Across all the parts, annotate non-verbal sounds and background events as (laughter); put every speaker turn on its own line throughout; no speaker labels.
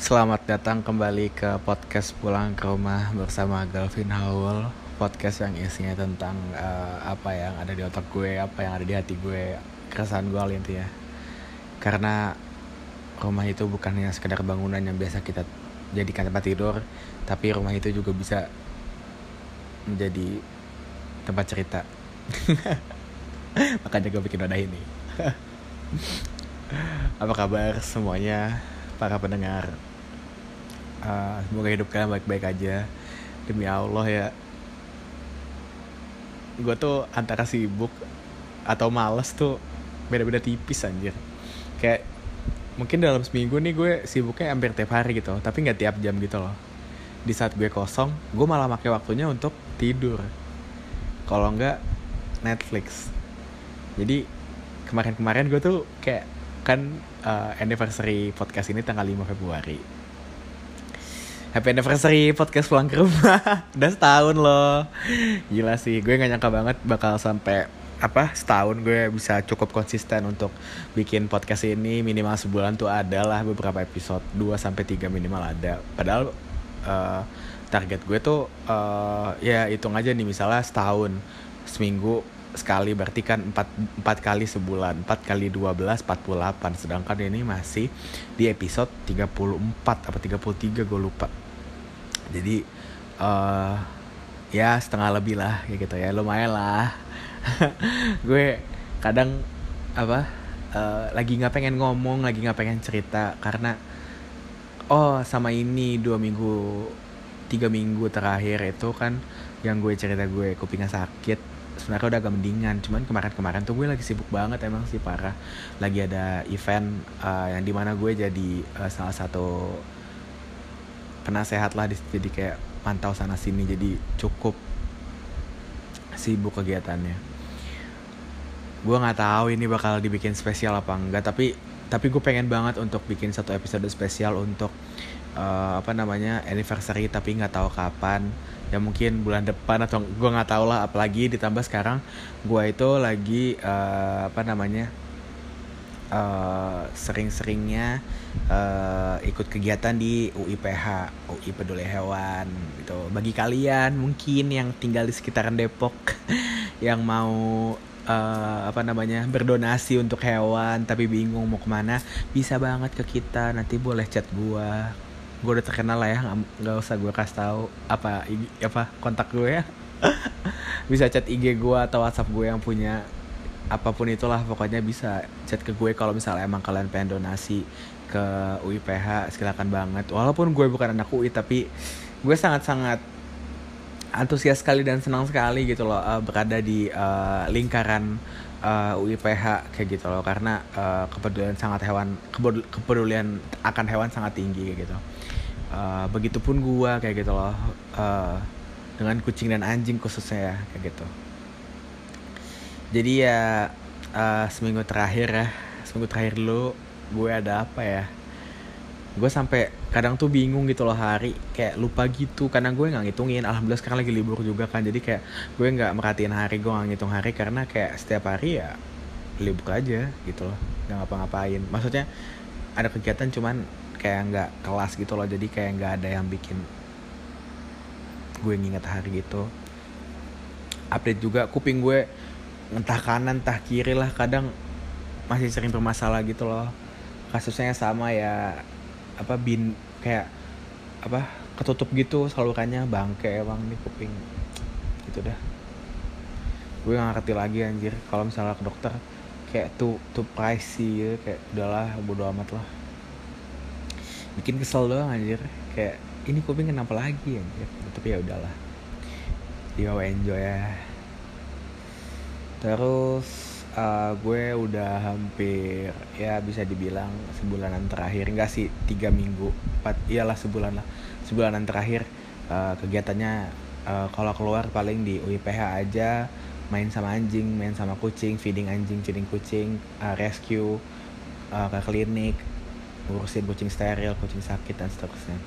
Selamat datang kembali ke podcast Pulang ke Rumah bersama Galvin Howell. Podcast yang isinya tentang uh, apa yang ada di otak gue, apa yang ada di hati gue Keresahan gue intinya. Karena rumah itu bukan hanya sekedar bangunan yang biasa kita jadikan tempat tidur Tapi rumah itu juga bisa menjadi tempat cerita. (laughs) Makanya gue bikin wadah ini. (laughs) Apa kabar semuanya para pendengar uh, semoga hidup kalian baik-baik aja. Demi Allah ya. Gue tuh antara sibuk atau males tuh beda-beda tipis anjir. Kayak mungkin dalam seminggu nih gue sibuknya hampir tiap hari gitu tapi nggak tiap jam gitu loh. Di saat gue kosong gue malah pakai waktunya untuk tidur. Kalau nggak Netflix. Jadi kemarin-kemarin gue tuh kayak kan uh, anniversary podcast ini tanggal 5 Februari Happy anniversary podcast pulang ke rumah. (laughs) Udah setahun loh. Gila sih Gue gak nyangka banget bakal sampai apa setahun gue bisa cukup konsisten untuk bikin podcast ini. Minimal sebulan tuh ada lah beberapa episode. 2 sampai 3 minimal ada. Padahal uh, target gue tuh uh, ya hitung aja nih misalnya setahun seminggu sekali berarti kan 4, 4 kali sebulan 4 kali 12 48 sedangkan ini masih di episode 34 apa 33 gue lupa. Jadi uh, ya setengah lebih lah kayak gitu ya. Lumayan lah. (laughs) Gue kadang apa uh, lagi nggak pengen ngomong lagi nggak pengen cerita karena oh sama ini dua minggu tiga minggu terakhir itu kan yang gue cerita gue kupingnya sakit sebenarnya udah agak mendingan cuman kemarin-kemarin tuh gue lagi sibuk banget emang sih parah. Lagi ada event uh, yang di mana gue jadi uh, salah satu penasehat lah jadi kayak pantau sana sini jadi cukup sibuk kegiatannya. Gue nggak tahu ini bakal dibikin spesial apa enggak tapi tapi gue pengen banget untuk bikin satu episode spesial untuk uh, apa namanya anniversary tapi nggak tahu kapan ya mungkin bulan depan atau gue nggak tahu lah apalagi ditambah sekarang gue itu lagi uh, apa namanya uh, sering-seringnya uh, ikut kegiatan di UIPH UI Peduli Hewan gitu. Bagi kalian mungkin yang tinggal di sekitaran Depok (laughs) yang mau uh, apa namanya berdonasi untuk hewan tapi bingung mau ke mana bisa banget ke kita. Nanti boleh chat gue gue udah terkenal lah ya nggak usah gue kasih tahu apa IG, apa kontak gue ya. (laughs) Bisa chat IG gue atau WhatsApp gue yang punya apa pun itulah pokoknya bisa chat ke gue kalau misalnya emang kalian pengen donasi ke UIPH silakan banget. Walaupun gue bukan anak UI tapi gue sangat-sangat antusias sekali dan senang sekali gitu loh uh, berada di uh, lingkaran uh, UIPH kayak gitu loh. Karena uh, kepedulian sangat hewan kepedulian akan hewan sangat tinggi kayak gitu uh, begitupun gua kayak gitu loh. Uh, dengan kucing dan anjing khususnya ya kayak gitu. Jadi ya uh, seminggu terakhir ya seminggu terakhir dulu gue ada apa ya? Gue sampai kadang tuh bingung gitu loh hari kayak lupa gitu karena gue nggak ngitungin. Alhamdulillah sekarang lagi libur juga kan jadi kayak gue nggak merhatiin hari gue nggak ngitung hari karena kayak setiap hari ya libur aja gitu loh nggak ngapa-ngapain. Maksudnya ada kegiatan cuman kayak nggak kelas gitu loh. Jadi kayak nggak ada yang bikin gue nginget hari gitu update juga kuping gue entah kanan entah kiri lah kadang masih sering bermasalah gitu loh. Kasusnya sama ya apa bin kayak apa ketutup gitu salurannya bangke emang nih kuping. Gitu dah. Gue gak ngerti lagi anjir. Kalau misalnya ke dokter kayak tuh tuh pricey gitu kayak udahlah bodo amat lah bikin kesel doang anjir. Kayak ini kuping kenapa lagi anjir? Tapi ya udahlah. Dia enjoy ya. Terus uh, gue udah hampir ya bisa dibilang sebulanan terakhir. Enggak sih tiga minggu. Empat iyalah sebulan lah. Sebulanan terakhir uh, kegiatannya uh, kalau keluar paling di UIPH aja main sama anjing main sama kucing feeding anjing feeding kucing uh, rescue uh, ke klinik ngurusin kucing steril kucing sakit dan seterusnya.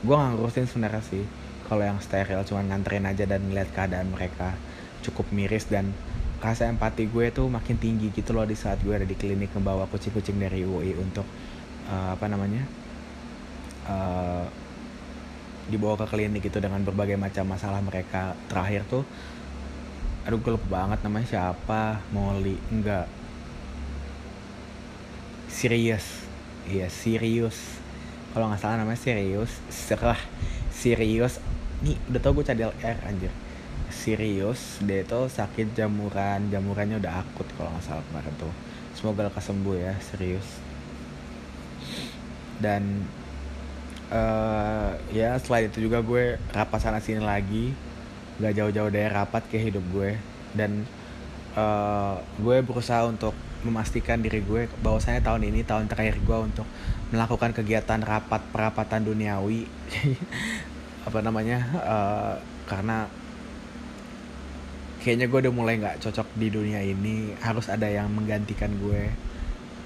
Gue nggak ngurusin sebenarnya sih. Kalau yang steril cuma nganterin aja dan ngeliat keadaan mereka cukup miris dan rasa empati gue tuh makin tinggi gitu loh di saat gue ada di klinik membawa kucing-kucing dari UI untuk uh, apa namanya uh, dibawa ke klinik gitu dengan berbagai macam masalah mereka. Terakhir tuh aduh gue lupa banget namanya siapa? Molly. Enggak serius iya serius. Kalau nggak salah namanya serius serah. Serius. Nih udah tau gue cadel R anjir. Serius dia itu sakit jamuran. Jamurannya udah akut kalau nggak salah kemarin tuh. Semoga lekas sembuh ya serius. Dan uh, ya selain itu juga gue rapat sana sini lagi. Gak jauh-jauh dari rapat ke hidup gue. Dan uh, gue berusaha untuk memastikan diri gue bahwasanya tahun ini tahun terakhir gue untuk melakukan kegiatan rapat perapatan duniawi. (laughs) Apa namanya uh, karena kayaknya gue udah mulai nggak cocok di dunia ini. Harus ada yang menggantikan gue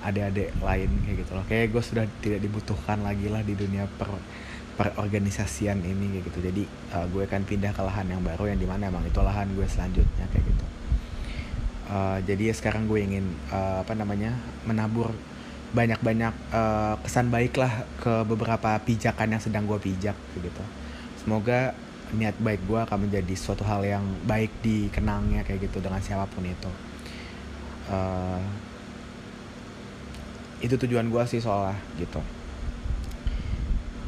adik-adik lain kayak gitu loh. Kayak gue sudah tidak dibutuhkan lagi lah di dunia per perorganisasian ini kayak gitu. Jadi uh, gue akan pindah ke lahan yang baru yang di mana emang itu lahan gue selanjutnya kayak gitu uh, jadi ya sekarang gue ingin uh, apa namanya menabur banyak-banyak uh, kesan baik lah ke beberapa pijakan yang sedang gue pijak gitu. Semoga niat baik gue akan menjadi suatu hal yang baik dikenangnya kayak gitu dengan siapa pun itu. Uh, itu tujuan gue sih soalnya gitu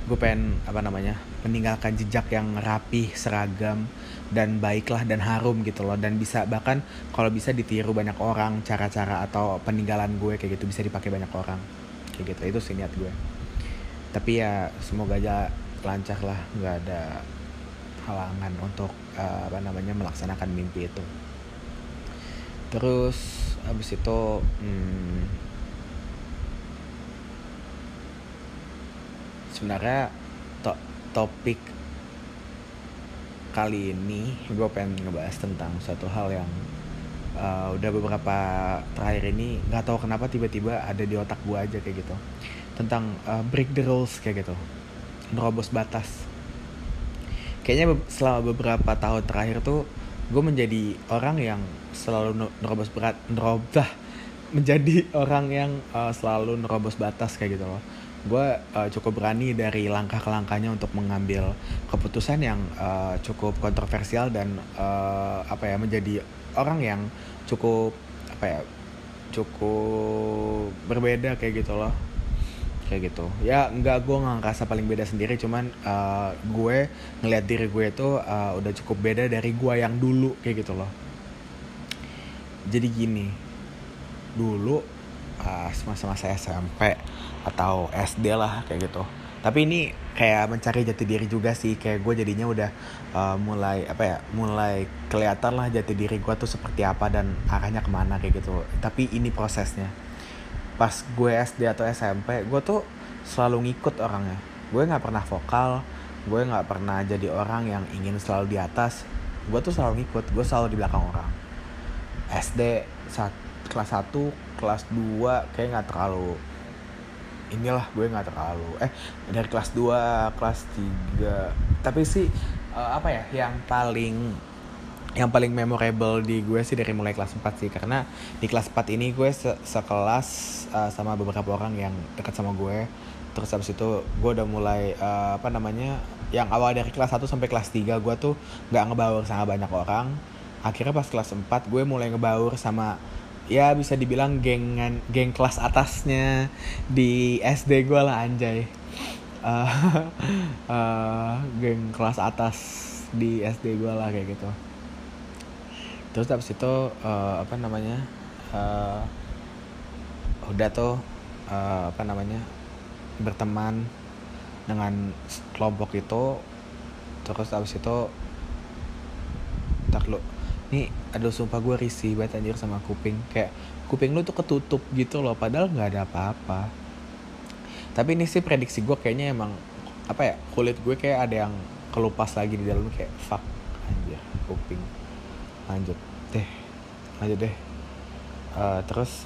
gue pengen apa namanya meninggalkan jejak yang rapi seragam dan baiklah dan harum gitu loh. Dan bisa bahkan kalau bisa ditiru banyak orang cara-cara atau peninggalan gue kayak gitu bisa dipakai banyak orang. Kayak gitu itu sih niat gue. Tapi ya semoga aja lancar lah nggak ada halangan untuk uh, apa namanya melaksanakan mimpi itu. Terus abis itu hmm, sebenarnya to topik kali ini gue pengen ngebahas tentang suatu hal yang uh, udah beberapa terakhir ini nggak tahu kenapa tiba-tiba ada di otak gue aja kayak gitu. Tentang uh, break the rules kayak gitu. Nerobos batas. Kayaknya selama beberapa tahun terakhir tuh gue menjadi orang yang selalu nerobos berat nerobah. Menjadi orang yang uh, selalu nerobos batas kayak gitu loh gue uh, cukup berani dari langkah ke langkahnya untuk mengambil keputusan yang uh, cukup kontroversial dan uh, apa ya menjadi orang yang cukup apa ya cukup berbeda kayak gitu loh. Kayak gitu. Ya nggak gue nggak ngerasa paling beda sendiri cuman uh, gue ngelihat diri gue itu uh, udah cukup beda dari gue yang dulu kayak gitu loh. Jadi gini dulu pas masa-masa SMP atau SD lah kayak gitu. Tapi ini kayak mencari jati diri juga sih. Kayak gue jadinya udah uh, mulai apa ya mulai kelihatan lah jati diri gue tuh seperti apa dan arahnya ke mana kayak gitu. Tapi ini prosesnya. Pas gue SD atau SMP gue tuh selalu ngikut orangnya. Gue nggak pernah vokal gue nggak pernah jadi orang yang ingin selalu di atas. Gue tuh selalu ngikut gue selalu di belakang orang. SD saat kelas 1 kelas 2 kayak nggak terlalu inilah gue nggak terlalu eh dari kelas 2 kelas 3 tapi sih uh, apa ya yang paling yang paling memorable di gue sih dari mulai kelas 4 sih. Karena di kelas 4 ini gue se sekelas uh, sama beberapa orang yang dekat sama gue. Terus habis itu gue udah mulai uh, apa namanya yang awal dari kelas 1 sampai kelas 3 gue tuh nggak ngebaur sama banyak orang. Akhirnya pas kelas 4 gue mulai ngebaur sama ya bisa dibilang gengan geng kelas atasnya di SD gue lah anjay. Uh, (laughs) geng kelas atas di SD gue lah kayak gitu. Terus abis itu uh, apa namanya uh, udah tuh uh, apa namanya berteman dengan kelompok itu. Terus abis itu tak lu nih aduh sumpah gue risih banget anjir sama kuping. Kayak kuping lu tuh ketutup gitu loh padahal nggak ada apa-apa. Tapi ini sih prediksi gue kayaknya emang apa ya kulit gue kayak ada yang kelupas lagi di dalam kayak fuck anjir kuping. Lanjut deh lanjut deh. Uh, terus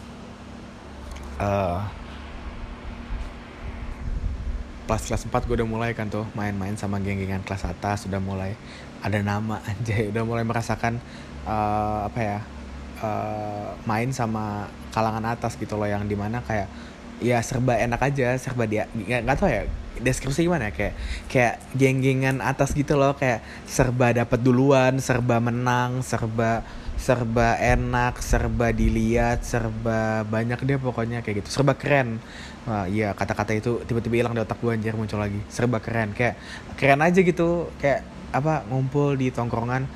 uh, pas kelas 4 gue udah mulai kan tuh main-main sama geng-gengan kelas atas sudah mulai ada nama (laughs) anjay udah mulai merasakan uh, apa ya uh, main sama kalangan atas gitu loh yang di mana kayak ya serba enak aja serba dia nggak nggak tau ya deskripsi gimana ya kayak kayak geng-gengan atas gitu loh kayak serba dapat duluan serba menang serba serba enak serba dilihat serba banyak deh pokoknya kayak gitu. Serba keren. Wah, iya kata-kata itu tiba-tiba hilang di otak gue anjir muncul lagi. Serba keren. Kayak keren aja gitu kayak apa ngumpul di tongkrongan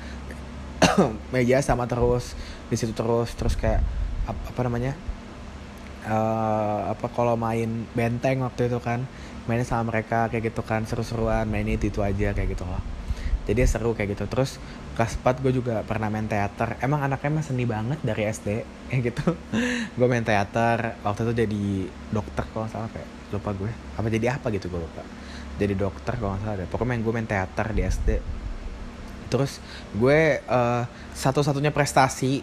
(coughs) meja sama terus di situ terus terus kayak apa, apa namanya uh, apa kalau main benteng waktu itu kan mainnya sama mereka kayak gitu kan seru-seruan main itu itu aja kayak gitu loh. Jadi seru kayak gitu. Terus kelas 4 gue juga pernah main teater. Emang anaknya mah seni banget dari SD (laughs) kayak gitu. Gue main teater waktu itu jadi dokter kalau salah kayak lupa gue. Apa jadi apa gitu gue lupa. Jadi dokter kalau nggak salah deh. Pokoknya main gue main teater di SD terus gue uh, satu-satunya prestasi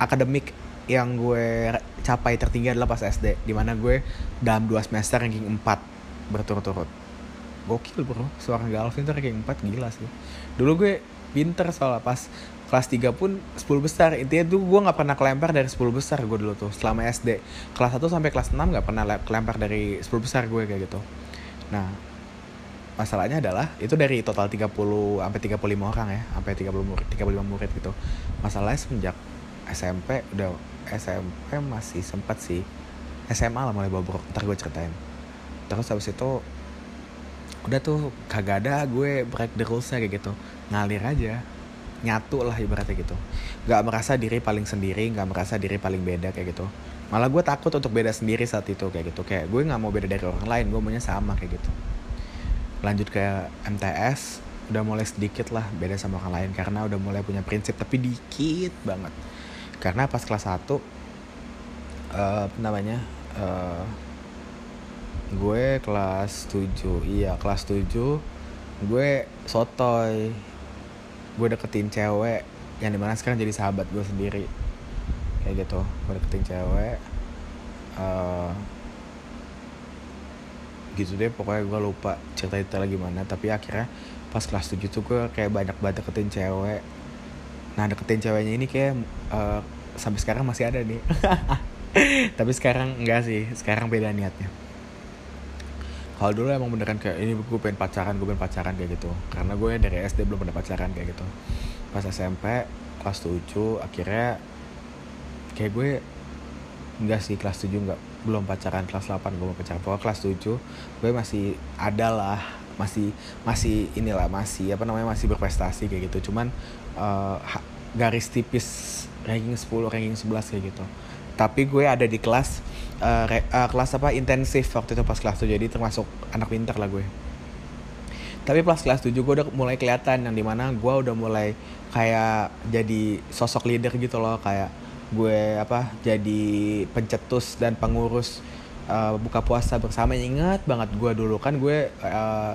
akademik yang gue capai tertinggi adalah pas SD di mana gue dalam dua semester ranking 4 berturut-turut. Gokil bro. Seorang Galvin tuh ranking 4 gila sih. Dulu gue pinter soalnya pas kelas 3 pun 10 besar. Intinya tuh gue nggak pernah kelempar dari 10 besar gue dulu tuh selama SD kelas 1 sampai kelas 6 nggak pernah kelempar dari 10 besar gue kayak gitu. Nah masalahnya adalah itu dari total 30 sampai 35 orang ya sampai 30 murid 35 murid gitu. Masalahnya semenjak SMP udah SMP masih sempat sih. SMA lah mulai bobrok ntar gue ceritain. Terus habis itu udah tuh kagak ada gue break the rules kayak gitu. Ngalir aja nyatu lah ibaratnya gitu. Nggak merasa diri paling sendiri nggak merasa diri paling beda kayak gitu. Malah gue takut untuk beda sendiri saat itu kayak gitu. Kayak gue nggak mau beda dari orang lain gue maunya sama kayak gitu lanjut ke MTS udah mulai sedikit lah beda sama orang lain karena udah mulai punya prinsip tapi dikit banget. Karena pas kelas 1 uh, apa namanya uh, gue kelas 7 iya kelas 7 gue sotoy. Gue deketin cewek yang di mana sekarang jadi sahabat gue sendiri. Kayak gitu gue deketin cewek uh, gitu deh pokoknya gue lupa cerita itu lagi mana tapi akhirnya pas kelas 7 tuh gue kayak banyak banget deketin cewek. Nah deketin ceweknya ini kayak uh, sampai sekarang masih ada nih. (laughs) Tapi sekarang enggak sih sekarang beda niatnya. Kalau dulu emang beneran kayak ini gue pengen pacaran gue pengen pacaran kayak gitu. Karena gue dari SD belum pernah pacaran kayak gitu. Pas SMP kelas 7 akhirnya kayak gue enggak sih kelas 7 enggak belum pacaran kelas 8 gue mau pacaran. Pokoknya kelas 7 gue masih ada lah masih masih inilah masih apa namanya masih berprestasi kayak gitu. Cuman uh, garis tipis ranking 10 ranking 11 kayak gitu. Tapi gue ada di kelas uh, re, uh, kelas apa intensif waktu itu pas kelas 7 jadi termasuk anak pintar lah gue. Tapi pas kelas 7 gue udah mulai kelihatan yang di mana gue udah mulai kayak jadi sosok leader gitu loh. Kayak gue apa jadi pencetus dan pengurus uh, buka puasa bersama. Ingat banget gue dulu kan gue uh,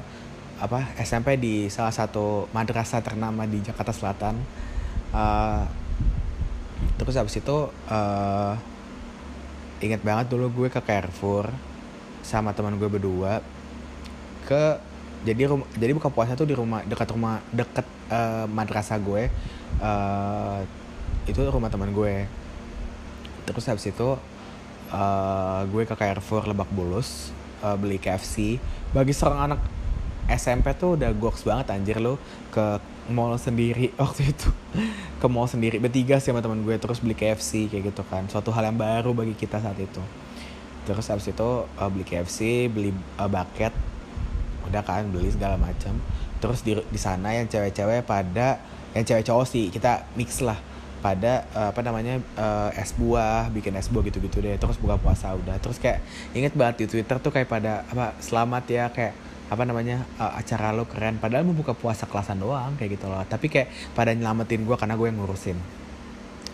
apa SMP di salah satu madrasah ternama di Jakarta Selatan. Uh, terus habis itu uh, inget banget dulu gue ke Carrefour sama teman gue berdua ke jadi rumah jadi buka puasa tuh di rumah dekat rumah dekat uh, madrasah gue uh, itu rumah teman gue terus habis itu uh, gue ke Carrefour Lebak Bulus uh, beli KFC bagi seorang anak SMP tuh udah goks banget anjir lo ke mall sendiri (laughs) waktu itu. Ke mall sendiri bertiga sih sama teman gue terus beli KFC kayak gitu kan. Suatu hal yang baru bagi kita saat itu. Terus habis itu uh, beli KFC beli uh, bucket. Udah kan beli segala macam terus di di sana yang cewek-cewek pada yang cewek cowok sih kita mix lah pada uh, apa namanya uh, es buah bikin es buah gitu-gitu deh terus buka puasa udah. Terus kayak inget banget di twitter tuh kayak pada apa selamat ya kayak apa namanya uh, acara lo keren. Padahal mau buka puasa kelasan doang kayak gitu loh. Tapi kayak pada nyelamatin gue karena gue yang ngurusin.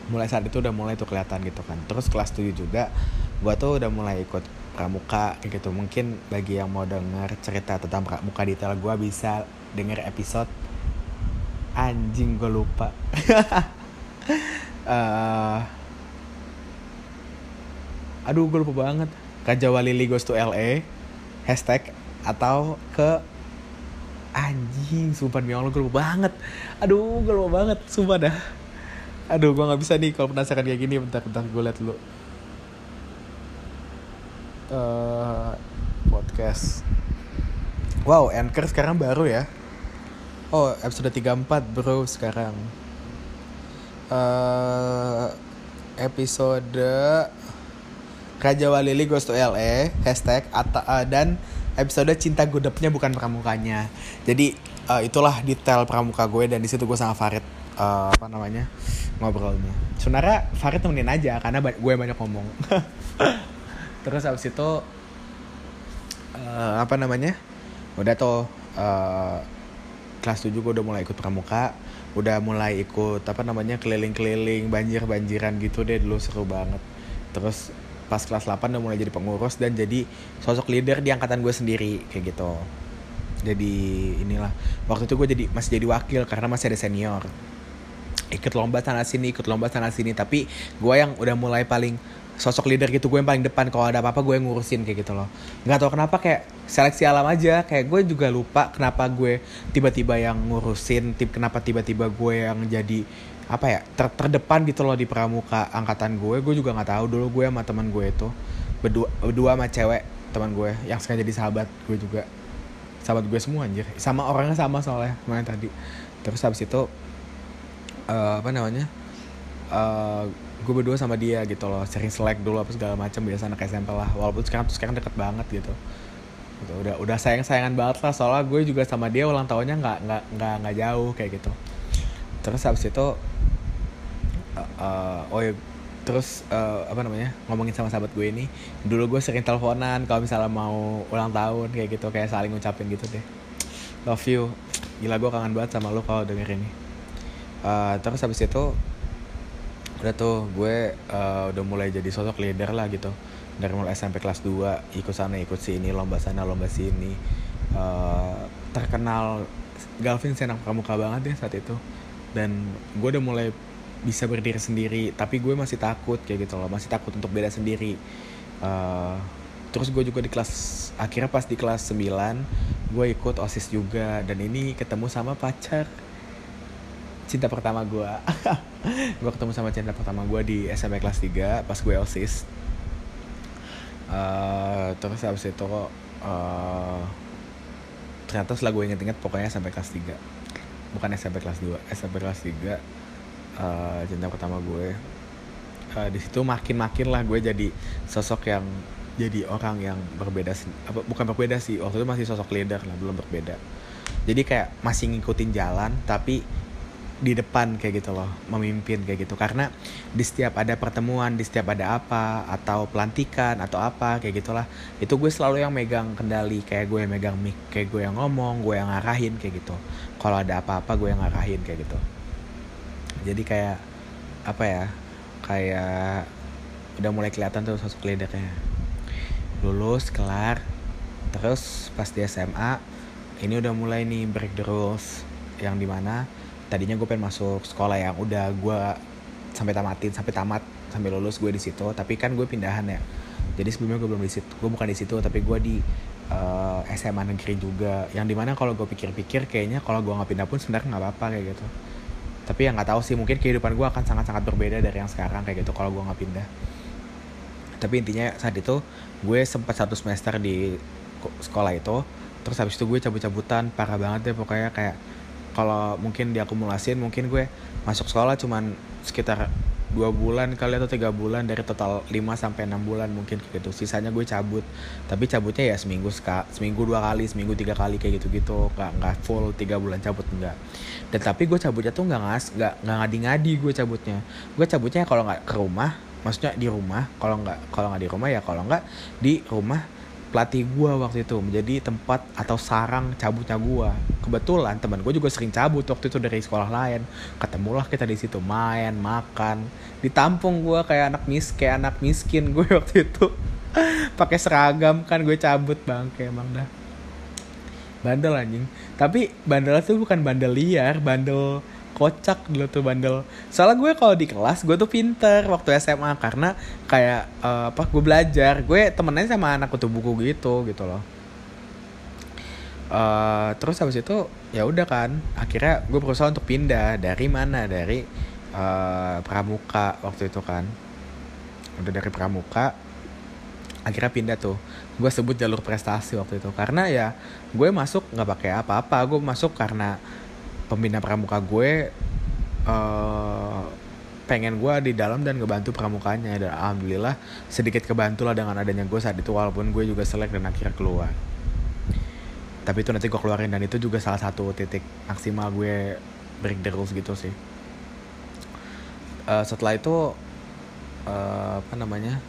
Mulai saat itu udah mulai tuh kelihatan gitu kan. Terus kelas 7 juga gue tuh udah mulai ikut pramuka kayak gitu. Mungkin bagi yang mau denger cerita tentang pramuka detail gue bisa denger episode anjing gue lupa (laughs) uh, aduh gue lupa banget Kajawa Lily goes to LA hashtag atau ke anjing sumpah demi Allah gue lupa banget aduh gue lupa banget sumpah dah aduh gue nggak bisa nih kalau penasaran kayak gini bentar bentar gue liat dulu uh, podcast. Wow, Anchor sekarang baru ya. Oh, episode 34 bro sekarang. Uh, episode Raja Walili Goes to LA Hashtag Ata, uh, Dan episode Cinta Gudepnya bukan pramukanya. Jadi uh, itulah detail pramuka gue Dan di situ gue sama Farid uh, Apa namanya Ngobrolnya. Sebenarnya Farid temenin aja Karena gue banyak ngomong. (laughs) Terus abis itu uh, Apa namanya Udah tuh uh, kelas 7 gue udah mulai ikut pramuka udah mulai ikut apa namanya keliling-keliling banjir-banjiran gitu deh dulu seru banget. Terus pas kelas 8 udah mulai jadi pengurus dan jadi sosok leader di angkatan gue sendiri kayak gitu. Jadi inilah waktu itu gue jadi masih jadi wakil karena masih ada senior. Ikut lomba sana sini ikut lomba sana sini tapi gue yang udah mulai paling sosok leader gitu gue yang paling depan. Kalau ada apa-apa gue yang ngurusin kayak gitu loh. Nggak tahu kenapa kayak seleksi alam aja. Kayak gue juga lupa kenapa gue tiba-tiba yang ngurusin tip kenapa tiba-tiba gue yang jadi apa ya ter terdepan gitu loh di pramuka angkatan gue. Gue juga nggak tahu dulu gue sama teman gue itu. Berdua berdua sama cewek teman gue yang sekarang jadi sahabat gue juga. Sahabat gue semua anjir. Sama orangnya sama soalnya main tadi. Terus habis itu uh, apa namanya uh, gue berdua sama dia gitu loh sering selek dulu apa segala macam biasa anak SMP lah. Walaupun sekarang tuh sekarang deket banget gitu. Gitu udah udah sayang sayangan banget lah. Soalnya gue juga sama dia ulang tahunnya nggak nggak nggak nggak jauh kayak gitu. Terus habis itu uh, uh, oh ya terus uh, apa namanya ngomongin sama sahabat gue ini dulu gue sering teleponan kalau misalnya mau ulang tahun kayak gitu kayak saling ngucapin gitu deh. Love you. Gila gue kangen banget sama lo kalau denger ini. Uh, terus habis itu udah tuh gue uh, udah mulai jadi sosok leader lah gitu. Dari mulai SMP kelas 2 ikut sana ikut sini lomba sana lomba sini. Uh, terkenal Galvin senang pramuka banget ya saat itu. Dan gue udah mulai bisa berdiri sendiri tapi gue masih takut kayak gitu loh masih takut untuk beda sendiri. Uh, terus gue juga di kelas akhirnya pas di kelas 9 gue ikut osis juga. Dan ini ketemu sama pacar cinta pertama gue (laughs) gue ketemu sama cinta pertama gue di SMP kelas 3 pas gue osis uh, terus habis itu uh, ternyata setelah gue inget-inget pokoknya sampai kelas 3 bukan SMP kelas 2 SMP kelas 3 uh, eh, cinta pertama gue uh, di situ makin makin lah gue jadi sosok yang jadi orang yang berbeda apa bukan berbeda sih waktu itu masih sosok leader lah belum berbeda. Jadi kayak masih ngikutin jalan tapi di depan kayak gitu loh memimpin kayak gitu. Karena di setiap ada pertemuan di setiap ada apa atau pelantikan atau apa kayak gitulah itu gue selalu yang megang kendali kayak gue yang megang mic kayak gue yang ngomong gue yang ngarahin kayak gitu. Kalau ada apa-apa gue yang ngarahin kayak gitu. Jadi kayak apa ya kayak udah mulai kelihatan tuh sosok leadernya lulus kelar terus pas di SMA ini udah mulai nih break the rules yang di mana tadinya gue pengen masuk sekolah yang udah gue sampai tamatin sampai tamat sampai lulus gue di situ tapi kan gue pindahan ya. Jadi sebelumnya gue belum di situ gue bukan di situ tapi gue di uh, eh, SMA negeri juga. Yang di mana kalau gue pikir-pikir kayaknya kalau gue nggak pindah pun sebenarnya nggak apa-apa kayak gitu. Tapi yang nggak tahu sih mungkin kehidupan gue akan sangat-sangat berbeda dari yang sekarang kayak gitu kalau gue nggak pindah. Tapi intinya saat itu gue sempat satu semester di sekolah itu terus habis itu gue cabut-cabutan parah banget deh pokoknya kayak kalau mungkin diakumulasin mungkin gue masuk sekolah cuman sekitar dua bulan kali atau tiga bulan dari total 5 sampai enam bulan mungkin gitu. Sisanya gue cabut. Tapi cabutnya ya seminggu seka, seminggu dua kali seminggu tiga kali kayak gitu gitu nggak nggak full tiga bulan cabut enggak dan tapi gue cabutnya tuh nggak ngas nggak nggak ngadi-ngadi gue cabutnya. Gue cabutnya kalau nggak ke rumah maksudnya di rumah. Kalau nggak kalau nggak di rumah ya kalau nggak di rumah pelatih gue waktu itu menjadi tempat atau sarang cabutnya gue kebetulan teman gue juga sering cabut waktu itu dari sekolah lain. Ketemulah kita di situ main makan. Ditampung gue kayak anak mis kayak anak miskin gue (laughs) waktu itu. Pakai seragam kan gue cabut bang. Kayak emang dah. Bandel anjing. Tapi bandel itu bukan bandel liar bandel kocak dulu tuh bandel. Soalnya gue kalau di kelas gue tuh pinter waktu SMA karena kayak uh, apa gue belajar. Gue temennya sama anak kutu buku gitu gitu loh. Uh, terus habis itu ya udah kan akhirnya gue berusaha untuk pindah. Dari mana? Dari uh, pramuka waktu itu kan. Udah dari pramuka akhirnya pindah tuh. Gue sebut jalur prestasi waktu itu. Karena ya gue masuk nggak pakai apa-apa. Gue masuk karena pembina pramuka gue uh, pengen gue di dalam dan ngebantu pramukanya. Dan alhamdulillah sedikit kebantu lah dengan adanya gue saat itu walaupun gue juga selek dan akhirnya keluar. Tapi itu nanti gue keluarin dan itu juga salah satu titik maksimal gue break the rules gitu sih. Uh, setelah itu uh, apa namanya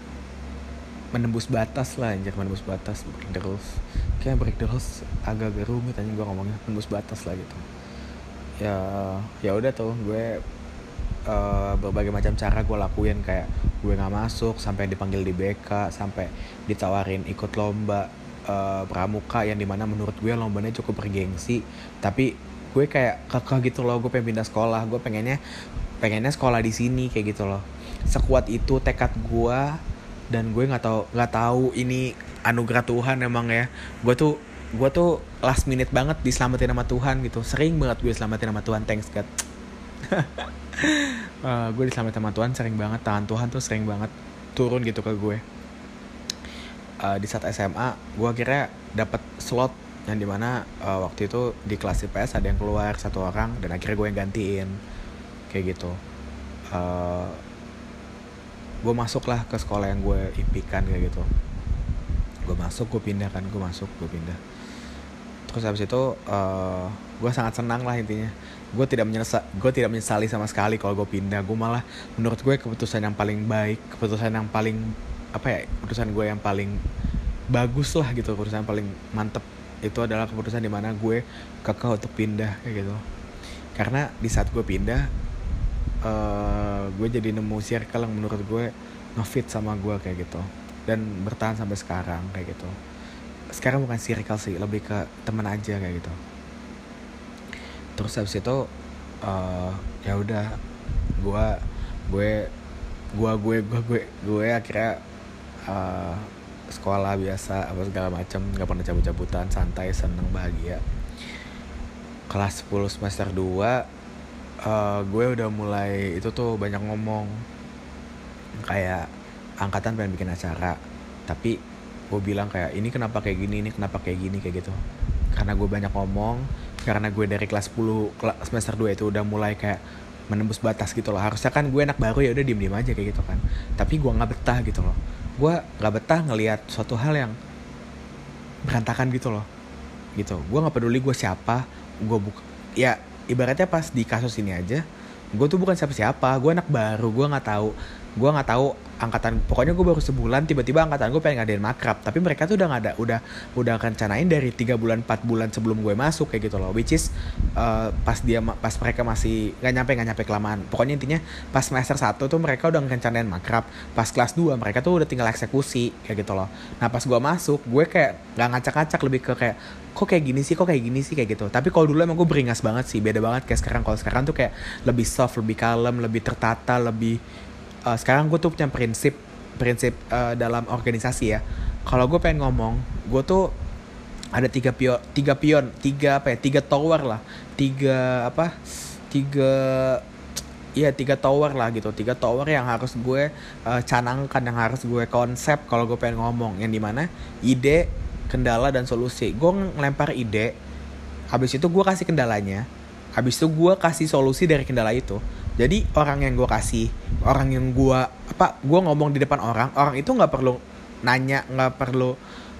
menembus batas lah anjir menembus batas break the rules. Kayak break the rules agak-agak rumit aja gue ngomongnya. Menembus batas lah gitu ya ya udah tuh gue uh, berbagai macam cara gue lakuin kayak gue nggak masuk sampai dipanggil di BK sampai ditawarin ikut lomba uh, pramuka yang di mana menurut gue lombanya cukup bergengsi. Tapi gue kayak kekeh gitu loh gue pengen pindah sekolah gue pengennya pengennya sekolah di sini kayak gitu loh. Sekuat itu tekad gue dan gue nggak tahu nggak tahu ini anugerah Tuhan emang ya. Gue tuh gue tuh last minute banget diselamatin sama Tuhan gitu. Sering banget gue diselamatin sama Tuhan thanks God. (laughs) Uh, gue diselamatin sama Tuhan sering banget. Tangan Tuhan tuh sering banget turun gitu ke gue. Uh, di saat SMA gue akhirnya dapat slot yang di mana uh, waktu itu di kelas IPS ada yang keluar satu orang dan akhirnya gue yang gantiin. Kayak gitu. Uh, gue masuk lah ke sekolah yang gue impikan kayak gitu. Gue masuk gue pindah kan gue masuk gue pindah terus habis itu uh, gue sangat senang lah intinya. Gue tidak menyesal gue tidak menyesali sama sekali kalau gue pindah. Gue malah menurut gue keputusan yang paling baik keputusan yang paling apa ya keputusan gue yang paling bagus lah gitu keputusan yang paling mantep. Itu adalah keputusan di mana gue kekeh untuk pindah kayak gitu. Karena di saat gue pindah uh, gue jadi nemu circle yang menurut gue ngefit sama gue kayak gitu. Dan bertahan sampai sekarang kayak gitu sekarang bukan circle sih lebih ke teman aja kayak gitu. Terus habis itu uh, ya udah gue gue gue gue gue gue gue akhirnya uh, sekolah biasa apa segala macam nggak pernah cabut-cabutan santai seneng bahagia. Kelas 10 semester 2 uh, gue udah mulai itu tuh banyak ngomong. Kayak angkatan pengen bikin acara tapi gue bilang kayak ini kenapa kayak gini ini kenapa kayak gini kayak gitu. Karena gue banyak ngomong karena gue dari kelas 10 semester 2 itu udah mulai kayak menembus batas gitu loh. Harusnya kan gue enak baru ya udah diem diem aja kayak gitu kan. Tapi gue nggak betah gitu loh. Gue nggak betah ngelihat suatu hal yang berantakan gitu loh. Gitu. Gue nggak peduli gue siapa gue buka ya ibaratnya pas di kasus ini aja gue tuh bukan siapa siapa gue anak baru gue nggak tahu gue nggak tahu angkatan pokoknya gue baru sebulan tiba-tiba angkatan gue pengen ngadain makrab. Tapi mereka tuh udah nggak ada udah udah rencanain dari tiga bulan empat bulan sebelum gue masuk kayak gitu loh. Which is uh, pas dia pas mereka masih nggak nyampe nggak nyampe kelamaan. Pokoknya intinya pas semester satu tuh mereka udah rencanain makrab. Pas kelas 2 mereka tuh udah tinggal eksekusi kayak gitu loh. Nah pas gue masuk gue kayak nggak ngacak-ngacak lebih ke kayak kok kayak gini sih kok kayak gini sih? Kayak gitu. Tapi kalau dulu emang gue beringas banget sih beda banget. Kayak sekarang kalau sekarang tuh kayak lebih soft lebih kalem lebih tertata lebih uh, sekarang gue tuh punya prinsip prinsip uh, dalam organisasi ya. Kalau gue pengen ngomong gue tuh ada tiga pion tiga pion tiga apa ya tiga tower lah. Tiga apa tiga Iya tiga tower lah gitu. Tiga tower yang harus gue uh, canangkan yang harus gue konsep kalau gue pengen ngomong. Yang di mana ide kendala dan solusi. Gue ngelempar ide habis itu gue kasih kendalanya habis itu gue kasih solusi dari kendala itu jadi orang yang gue kasih orang yang gue apa gue ngomong di depan orang orang itu nggak perlu nanya nggak perlu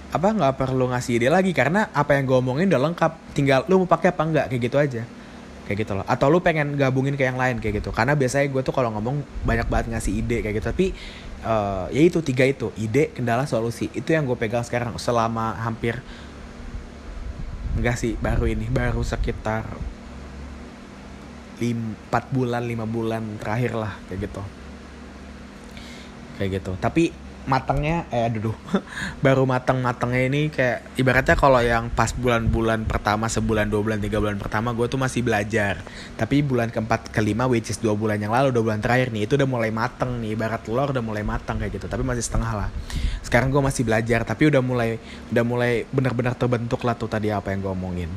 apa nggak perlu ngasih ide lagi karena apa yang gue omongin udah lengkap. Tinggal lu mau pakai apa enggak kayak gitu aja. Kayak gitu loh. Atau lu pengen gabungin ke yang lain kayak gitu. Karena biasanya gue tuh kalau ngomong banyak banget ngasih ide kayak gitu. Tapi uh, ya itu tiga itu. Ide kendala solusi. Itu yang gue pegang sekarang selama hampir enggak sih baru ini baru sekitar empat bulan lima bulan terakhir lah kayak gitu. Kayak gitu. Tapi matangnya eh aduh (laughs) baru matang matangnya ini kayak ibaratnya kalau yang pas bulan-bulan pertama sebulan dua bulan tiga bulan pertama gue tuh masih belajar. Tapi bulan keempat kelima which is dua bulan yang lalu dua bulan terakhir nih itu udah mulai matang nih. Ibarat telur udah mulai matang kayak gitu tapi masih setengah lah. Sekarang gue masih belajar tapi udah mulai udah mulai benar-benar terbentuk lah tuh tadi apa yang gue omongin.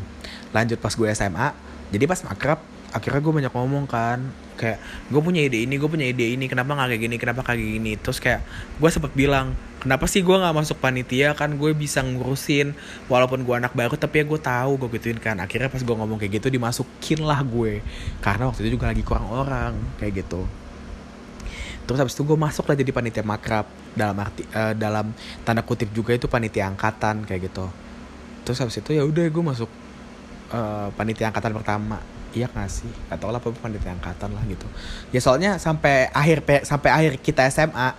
Lanjut pas gue SMA jadi pas makrab akhirnya gue banyak ngomong kan kayak gue punya ide ini gue punya ide ini kenapa nggak kayak gini kenapa kayak gini? Terus kayak gue sempet bilang kenapa sih gue nggak masuk panitia? Kan gue bisa ngurusin walaupun gue anak baru tapi ya gue tahu gue gituin kan. Akhirnya pas gue ngomong kayak gitu dimasukin lah gue. Karena waktu itu juga lagi kurang orang kayak gitu. Terus habis itu gue masuk lah jadi panitia makrab. Dalam arti uh, dalam tanda kutip juga itu panitia angkatan kayak gitu. Terus habis itu ya udah gue masuk uh, panitia angkatan pertama iya gak sih? Gak tau lah panitia angkatan lah gitu. Ya soalnya sampai akhir sampai akhir kita SMA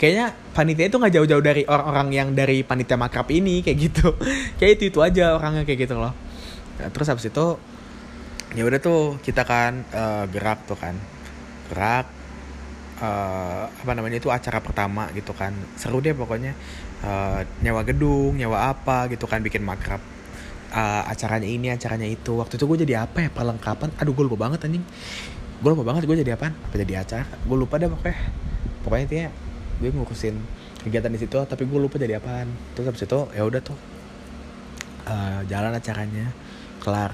kayaknya panitia itu nggak jauh-jauh dari orang-orang yang dari panitia makrab ini kayak gitu. (laughs) Kayak itu itu aja orangnya kayak gitu loh. Nah, terus habis itu ya udah tuh kita kan uh, gerak tuh kan. Gerak uh, apa namanya itu acara pertama gitu kan. Seru deh pokoknya. Uh, nyawa gedung nyawa apa gitu kan bikin makrab uh, acaranya ini acaranya itu. Waktu itu gue jadi apa ya? Perlengkapan. Aduh gue lupa banget anjing. Gue lupa banget gue jadi apa apa jadi acara? Gue lupa deh pokoknya. Pokoknya intinya gue ngurusin kegiatan di situ tapi gue lupa jadi apaan. Terus habis itu ya udah tuh uh, jalan acaranya kelar.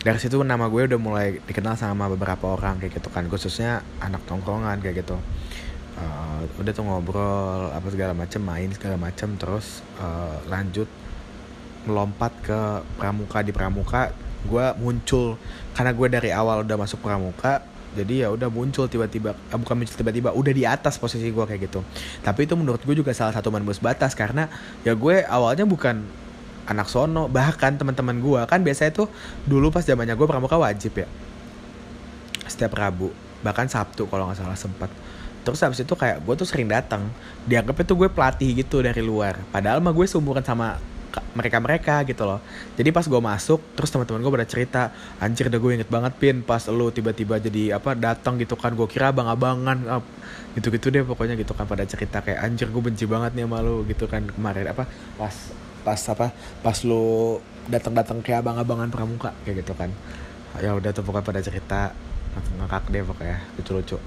Dari situ nama gue udah mulai dikenal sama beberapa orang kayak gitu kan. Khususnya anak tongkrongan kayak gitu. Uh, udah tuh ngobrol apa segala macem main segala macem terus uh, lanjut melompat ke pramuka di pramuka gue muncul. Karena gue dari awal udah masuk pramuka jadi ya udah muncul tiba-tiba eh, bukan muncul tiba-tiba udah di atas posisi gue kayak gitu. Tapi itu menurut gue juga salah satu menembus batas karena ya gue awalnya bukan anak sono bahkan teman-teman gue kan biasanya tuh dulu pas zamannya gue pramuka wajib ya. Setiap rabu bahkan sabtu kalau nggak salah sempat. Terus habis itu kayak gue tuh sering datang dianggapnya tuh gue pelatih gitu dari luar. Padahal mah gue seumuran sama mereka mereka gitu loh. Jadi pas gue masuk terus teman-teman gue pada cerita anjir deh gue inget banget pin pas lu tiba-tiba jadi apa datang gitu kan gue kira abang-abangan gitu-gitu deh pokoknya gitu kan pada cerita kayak anjir gue benci banget nih sama lu gitu kan kemarin apa pas pas apa pas lu datang-datang kayak abang-abangan pramuka kayak gitu kan. Ya udah tuh pokoknya pada cerita ngakak deh pokoknya lucu-lucu.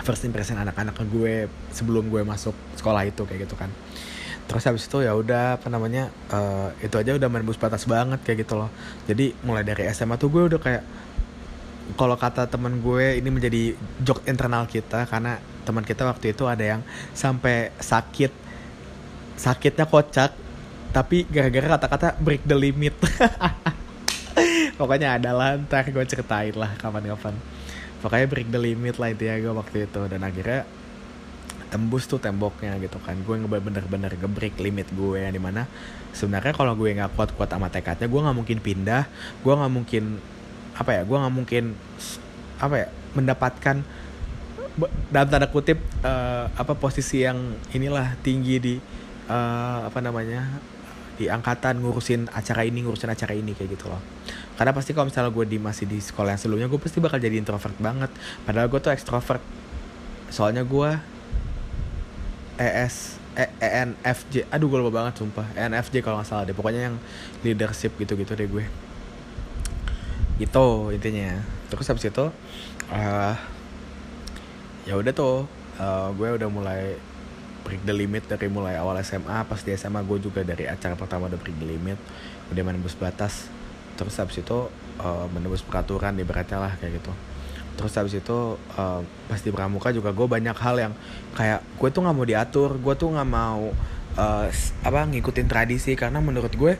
First impression anak-anak gue sebelum gue masuk sekolah itu kayak gitu kan terus habis itu ya udah apa namanya uh, itu aja udah menembus batas banget kayak gitu loh. Jadi mulai dari SMA tuh gue udah kayak kalau kata teman gue ini menjadi joke internal kita karena teman kita waktu itu ada yang sampai sakit sakitnya kocak tapi gara-gara kata-kata break the limit. (laughs) Pokoknya ada lah ntar gue ceritain lah kapan-kapan. Pokoknya break the limit lah itu ya gue waktu itu dan akhirnya tembus tuh temboknya gitu kan. Gue bener-bener ngebreak limit gue yang di mana sebenarnya kalau gue nggak kuat-kuat sama tekadnya gue nggak mungkin pindah gue nggak mungkin apa ya gue nggak mungkin apa ya mendapatkan dalam tanda kutip uh, apa posisi yang inilah tinggi di uh, apa namanya di angkatan ngurusin acara ini ngurusin acara ini kayak gitu loh. Karena pasti kalau misalnya gue di masih di sekolah yang sebelumnya gue pasti bakal jadi introvert banget. Padahal gue tuh extrovert soalnya gue ES e, ENFJ aduh gue lupa banget sumpah. ENFJ kalau nggak salah deh. Pokoknya yang leadership gitu-gitu deh gue. Itu intinya. Terus habis itu uh, ya udah tuh uh, gue udah mulai break the limit dari mulai awal SMA pas di SMA gue juga dari acara pertama udah break the limit. Udah menembus batas. Terus habis itu uh, menembus peraturan ibaratnya lah kayak gitu terus habis itu uh, pas di pramuka juga gue banyak hal yang kayak gue tuh nggak mau diatur gue tuh nggak mau uh, apa ngikutin tradisi. Karena menurut gue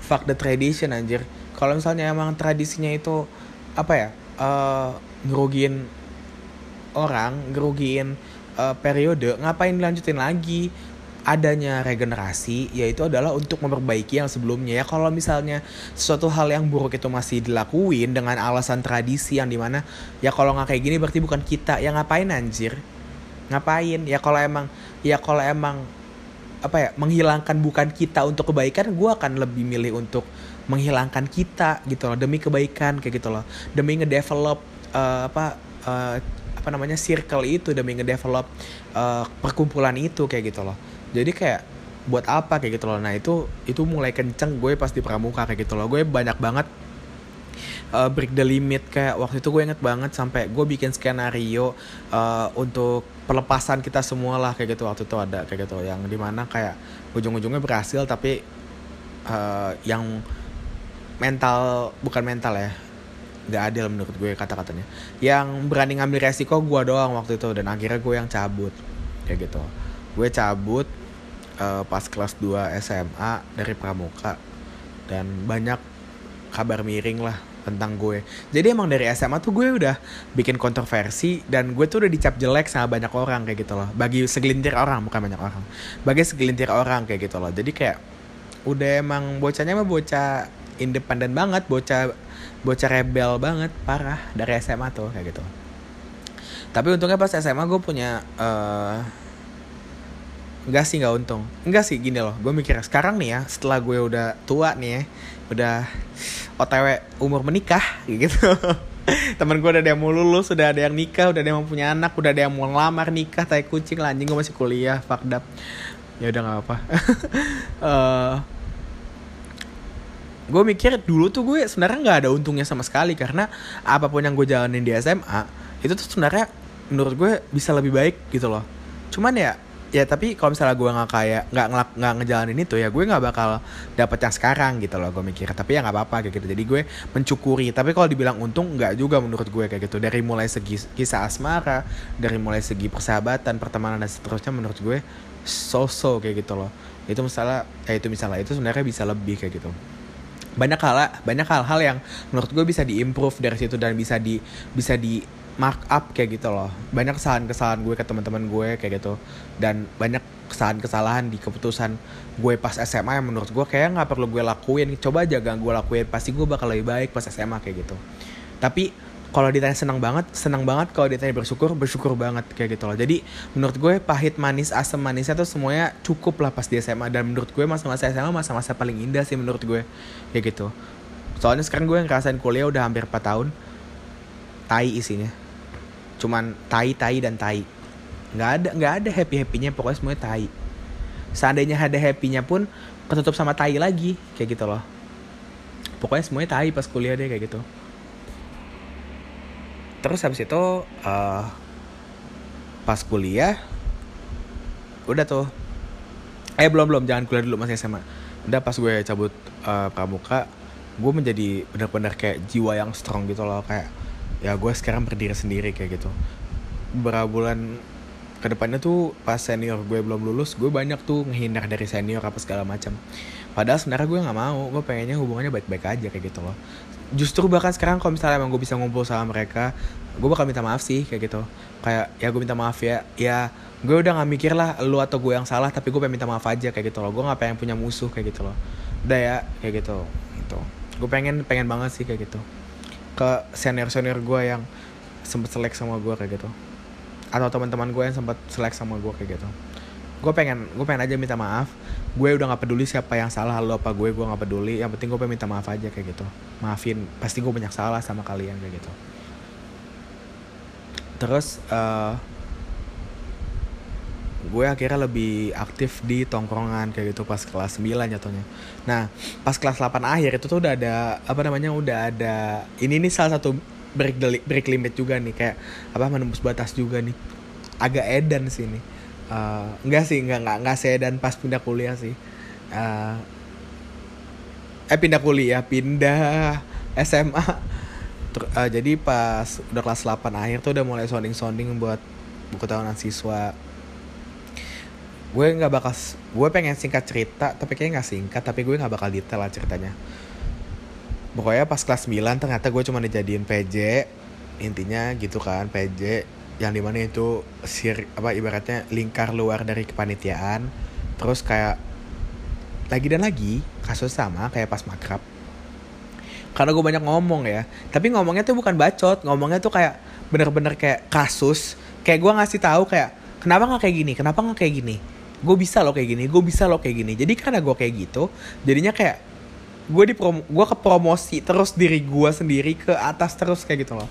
fuck the tradition anjir. Kalau misalnya emang tradisinya itu apa ya uh, ngerugiin orang ngerugiin uh, periode ngapain dilanjutin lagi adanya regenerasi yaitu adalah untuk memperbaiki yang sebelumnya. Ya kalau misalnya suatu hal yang buruk itu masih dilakuin dengan alasan tradisi yang di mana ya kalau nggak kayak gini berarti bukan kita. Ya ngapain anjir? Ngapain? Ya kalau emang ya kalau emang apa ya menghilangkan bukan kita untuk kebaikan gue akan lebih milih untuk menghilangkan kita gitu loh. Demi kebaikan kayak gitu loh. Demi ngedevelop uh, apa uh, apa namanya circle itu demi ngedevelop uh, perkumpulan itu kayak gitu loh jadi kayak buat apa kayak gitu loh. Nah itu itu mulai kenceng gue pas di pramuka kayak gitu loh. Gue banyak banget uh, break the limit. Kayak waktu itu gue inget banget sampai gue bikin skenario uh, untuk pelepasan kita semua lah kayak gitu. Waktu itu ada kayak gitu. Yang di mana kayak ujung-ujungnya berhasil tapi uh, yang mental bukan mental ya nggak adil menurut gue kata-katanya. Yang berani ngambil resiko gue doang waktu itu. Dan akhirnya gue yang cabut kayak gitu. Gue cabut uh, pas kelas 2 SMA dari Pramuka dan banyak kabar miring lah tentang gue. Jadi emang dari SMA tuh gue udah bikin kontroversi dan gue tuh udah dicap jelek sama banyak orang kayak gitu loh. Bagi segelintir orang bukan banyak orang. Bagi segelintir orang kayak gitu loh. Jadi kayak udah emang bocahnya mah bocah independen banget, bocah bocah rebel banget, parah dari SMA tuh kayak gitu. Tapi untungnya pas SMA gue punya uh, Enggak sih nggak untung. Enggak sih gini loh Gue mikir sekarang nih ya Setelah gue udah tua nih ya Udah OTW umur menikah gitu. (laughs) Temen gue udah ada yang mau lulus Udah ada yang nikah Udah ada yang punya anak Udah ada yang mau ngelamar nikah Tai kucing lah Anjing gue masih kuliah Fucked up. Ya udah gak apa uh, (laughs) Gue mikir dulu tuh gue sebenarnya nggak ada untungnya sama sekali Karena apa pun yang gue jalanin di SMA Itu tuh sebenarnya menurut gue bisa lebih baik gitu loh. Cuman ya ya tapi kalau misalnya gue nggak kayak nggak ngelak nggak ngejalanin itu ya gue nggak bakal dapet yang sekarang gitu loh gue mikir. Tapi ya nggak apa-apa kayak gitu. Jadi gue mencukuri. Tapi kalau dibilang untung nggak juga menurut gue kayak gitu. Dari mulai segi kisah asmara dari mulai segi persahabatan pertemanan dan seterusnya menurut gue so-so kayak gitu loh. Itu misalnya ya itu misalnya itu sebenarnya bisa lebih kayak gitu. Banyak hal banyak hal-hal yang menurut gue bisa diimprove dari situ dan bisa di bisa di mark up kayak gitu loh. Banyak kesalahan-kesalahan gue ke teman-teman gue kayak gitu. Dan banyak kesalahan-kesalahan di keputusan gue pas SMA yang menurut gue kayak nggak perlu gue lakuin. Coba aja gak gue lakuin pasti gue bakal lebih baik pas SMA kayak gitu. Tapi kalau ditanya senang banget senang banget kalau ditanya bersyukur bersyukur banget kayak gitu loh. Jadi menurut gue pahit manis asam manisnya tuh semuanya cukup lah pas di SMA dan menurut gue masa-masa SMA masa-masa paling indah sih menurut gue kayak gitu. Soalnya sekarang gue ngerasain kuliah udah hampir 4 tahun. Tai isinya cuman tai tai dan tai. Nggak ada nggak ada happy happynya pokoknya semuanya tai. Seandainya ada happynya pun ketutup sama tai lagi kayak gitu loh. Pokoknya semuanya tai pas kuliah deh kayak gitu. Terus habis itu uh, pas kuliah udah tuh. Eh belum belum jangan kuliah dulu masih SMA udah pas gue cabut uh, pramuka gue menjadi benar-benar kayak jiwa yang strong gitu loh kayak ya gue sekarang berdiri sendiri kayak gitu. Beberapa bulan ke depannya tuh pas senior gue belum lulus gue banyak tuh ngehindar dari senior apa segala macam. Padahal sebenarnya gue nggak mau gue pengennya hubungannya baik-baik aja kayak gitu loh. Justru bahkan sekarang kalau misalnya emang gue bisa ngumpul sama mereka gue bakal minta maaf sih kayak gitu. Kayak ya gue minta maaf ya ya gue udah nggak mikir lah lu atau gue yang salah tapi gue pengen minta maaf aja kayak gitu loh. Gue nggak pengen punya musuh kayak gitu loh. Udah ya kayak gitu gitu. Gue pengen pengen banget sih kayak gitu ke senior senior gue yang sempet selek sama gue kayak gitu. Atau teman-teman gue yang sempat selek sama gue kayak gitu. Gue pengen gue pengen aja minta maaf. Gue udah nggak peduli siapa yang salah lo apa gue gue nggak peduli. Yang penting gue pengen minta maaf aja kayak gitu. Maafin pasti gue banyak salah sama kalian kayak gitu. Terus uh, gue akhirnya lebih aktif di tongkrongan kayak gitu pas kelas 9 jatuhnya. Nah, pas kelas 8 akhir itu tuh udah ada apa namanya udah ada ini nih salah satu break the, break limit juga nih kayak apa menembus batas juga nih. Agak edan sih ini. Uh, enggak sih, enggak enggak enggak sedan pas pindah kuliah sih. Uh, eh pindah kuliah, pindah SMA. Ter, uh, jadi pas udah kelas 8 akhir tuh udah mulai sounding-sounding buat buku tahunan siswa gue nggak bakal gue pengen singkat cerita tapi kayaknya nggak singkat tapi gue nggak bakal detail lah ceritanya. Pokoknya pas kelas 9 ternyata gue cuma dijadiin PJ intinya gitu kan PJ yang di mana itu sir apa ibaratnya lingkar luar dari kepanitiaan. Terus kayak lagi dan lagi kasus sama kayak pas makrab. Karena gue banyak ngomong ya tapi ngomongnya tuh bukan bacot ngomongnya tuh kayak bener-bener kayak kasus. Kayak gue ngasih tahu kayak kenapa nggak kayak gini? Kenapa nggak kayak gini gue bisa loh kayak gini gue bisa loh kayak gini. Jadi karena gue kayak gitu jadinya kayak gue di gue ke promosi terus diri gue sendiri ke atas terus kayak gitu loh.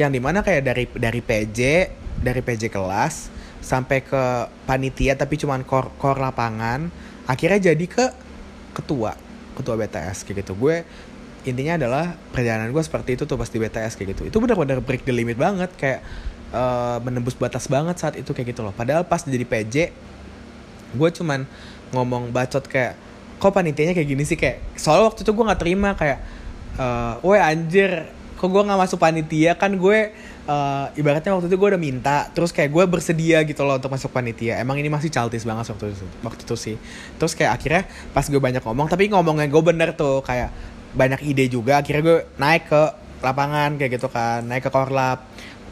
Yang di mana kayak dari dari PJ dari PJ kelas sampai ke panitia tapi cuman kor kor lapangan akhirnya jadi ke ketua ketua BTS kayak gitu. Gue intinya adalah perjalanan gue seperti itu tuh pas di BTS kayak gitu. Itu benar-benar break the limit banget kayak uh, menembus batas banget saat itu kayak gitu loh. Padahal pas jadi PJ gue cuman ngomong bacot kayak kok panitianya kayak gini sih? Kayak soalnya waktu itu gue nggak terima kayak uh, woi anjir kok gue nggak masuk panitia? Kan gue uh, ibaratnya waktu itu gue udah minta terus kayak gue bersedia gitu loh untuk masuk panitia. Emang ini masih childish banget waktu itu waktu itu sih. Terus kayak akhirnya pas gue banyak ngomong tapi ngomongnya gue bener tuh kayak banyak ide juga akhirnya gue naik ke lapangan kayak gitu kan naik ke korlap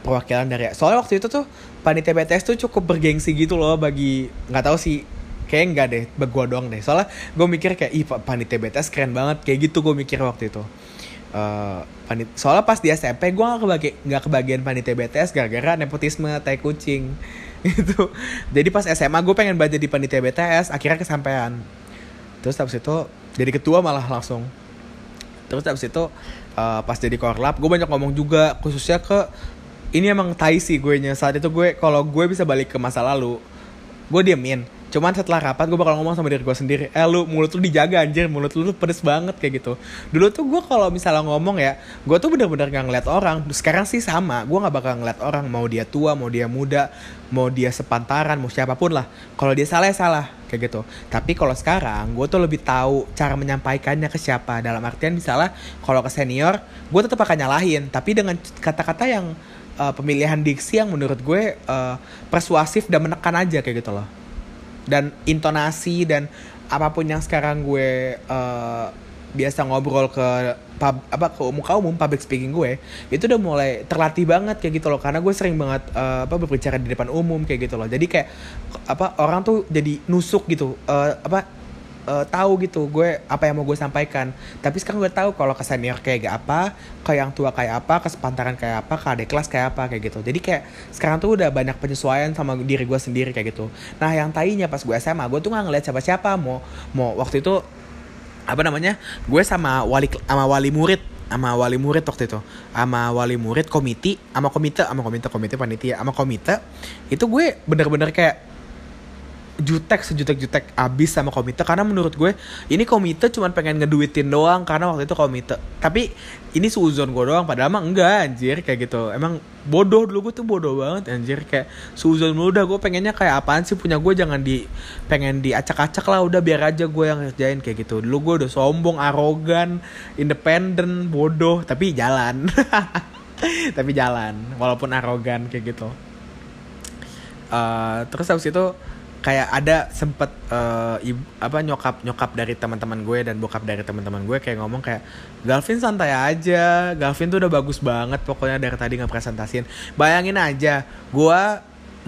perwakilan dari soalnya waktu itu tuh panitia BTS tuh cukup bergengsi gitu loh bagi nggak tahu sih kayak enggak deh gue doang deh. Soalnya gue mikir kayak ih panitia BTS keren banget. Kayak gitu gue mikir waktu itu. Uh, soalnya pas di SMP gue gak kebagi nggak kebagian panitia BTS gara-gara nepotisme tai kucing. (laughs) Gitu. Jadi pas SMA gue pengen baca di panitia BTS akhirnya kesampaian. Terus habis itu jadi ketua malah langsung. Terus habis itu uh, pas jadi korlap gue banyak ngomong juga khususnya ke ini emang tai sih gue nya. Saat itu gue kalau gue bisa balik ke masa lalu gue diemin. Cuman setelah rapat gue bakal ngomong sama diri gue sendiri. Eh lu mulut lu dijaga anjir. Mulut lu pedes banget kayak gitu. Dulu tuh gue kalau misalnya ngomong ya Gue tuh bener-bener gak ngeliat orang. Sekarang sih sama Gue gak bakal ngeliat orang. Mau dia tua, mau dia muda Mau dia sepantaran, mau siapa pun lah. Kalau dia salah ya salah Kayak gitu. Tapi kalau sekarang Gue tuh lebih tahu Cara menyampaikannya ke siapa. Dalam artian misalnya Kalau ke senior Gue tetap akan nyalahin. Tapi dengan kata-kata yang uh, Pemilihan diksi yang menurut gue uh, Persuasif dan menekan aja kayak gitu loh. Dan intonasi dan apa pun yang sekarang gue uh, biasa ngobrol ke pub, apa ke muka umum public speaking gue itu udah mulai terlatih banget kayak gitu loh. Karena gue sering banget uh, apa berbicara di depan umum kayak gitu loh. Jadi kayak apa orang tuh jadi nusuk gitu. Uh, apa uh, tahu gitu gue apa yang mau gue sampaikan. Tapi sekarang gue tahu kalau ke senior kayak gak apa ke yang tua kayak apa ke sepantaran kayak apa ke adik kelas kayak apa kayak gitu. Jadi kayak sekarang tuh udah banyak penyesuaian sama diri gue sendiri kayak gitu. Nah yang tainya pas gue SMA gue tuh nggak ngeliat siapa siapa mau mau waktu itu apa namanya gue sama wali sama wali murid sama wali murid waktu itu. Sama wali murid komite sama komite sama komite komite panitia sama komite. Itu gue bener-bener kayak jutek sejutek-jutek abis sama komite. Karena menurut gue ini komite cuma pengen ngeduitin doang karena waktu itu komite. Tapi ini suzon gue doang padahal emang enggak anjir kayak gitu. Emang bodoh dulu gue tuh bodoh banget anjir. Kayak suzon udah gue pengennya kayak apaan sih punya gue jangan di pengen diacak-acak lah udah biar aja gue yang ngerjain kayak gitu. Dulu gue udah sombong arogan independen bodoh tapi jalan. (laughs) Tapi jalan walaupun arogan kayak gitu. Uh, terus habis itu kayak ada sempet uh, ibu, apa nyokap nyokap dari teman-teman gue dan bokap dari teman-teman gue kayak ngomong kayak Galvin santai aja Galvin tuh udah bagus banget pokoknya dari tadi ngepresentasiin bayangin aja gue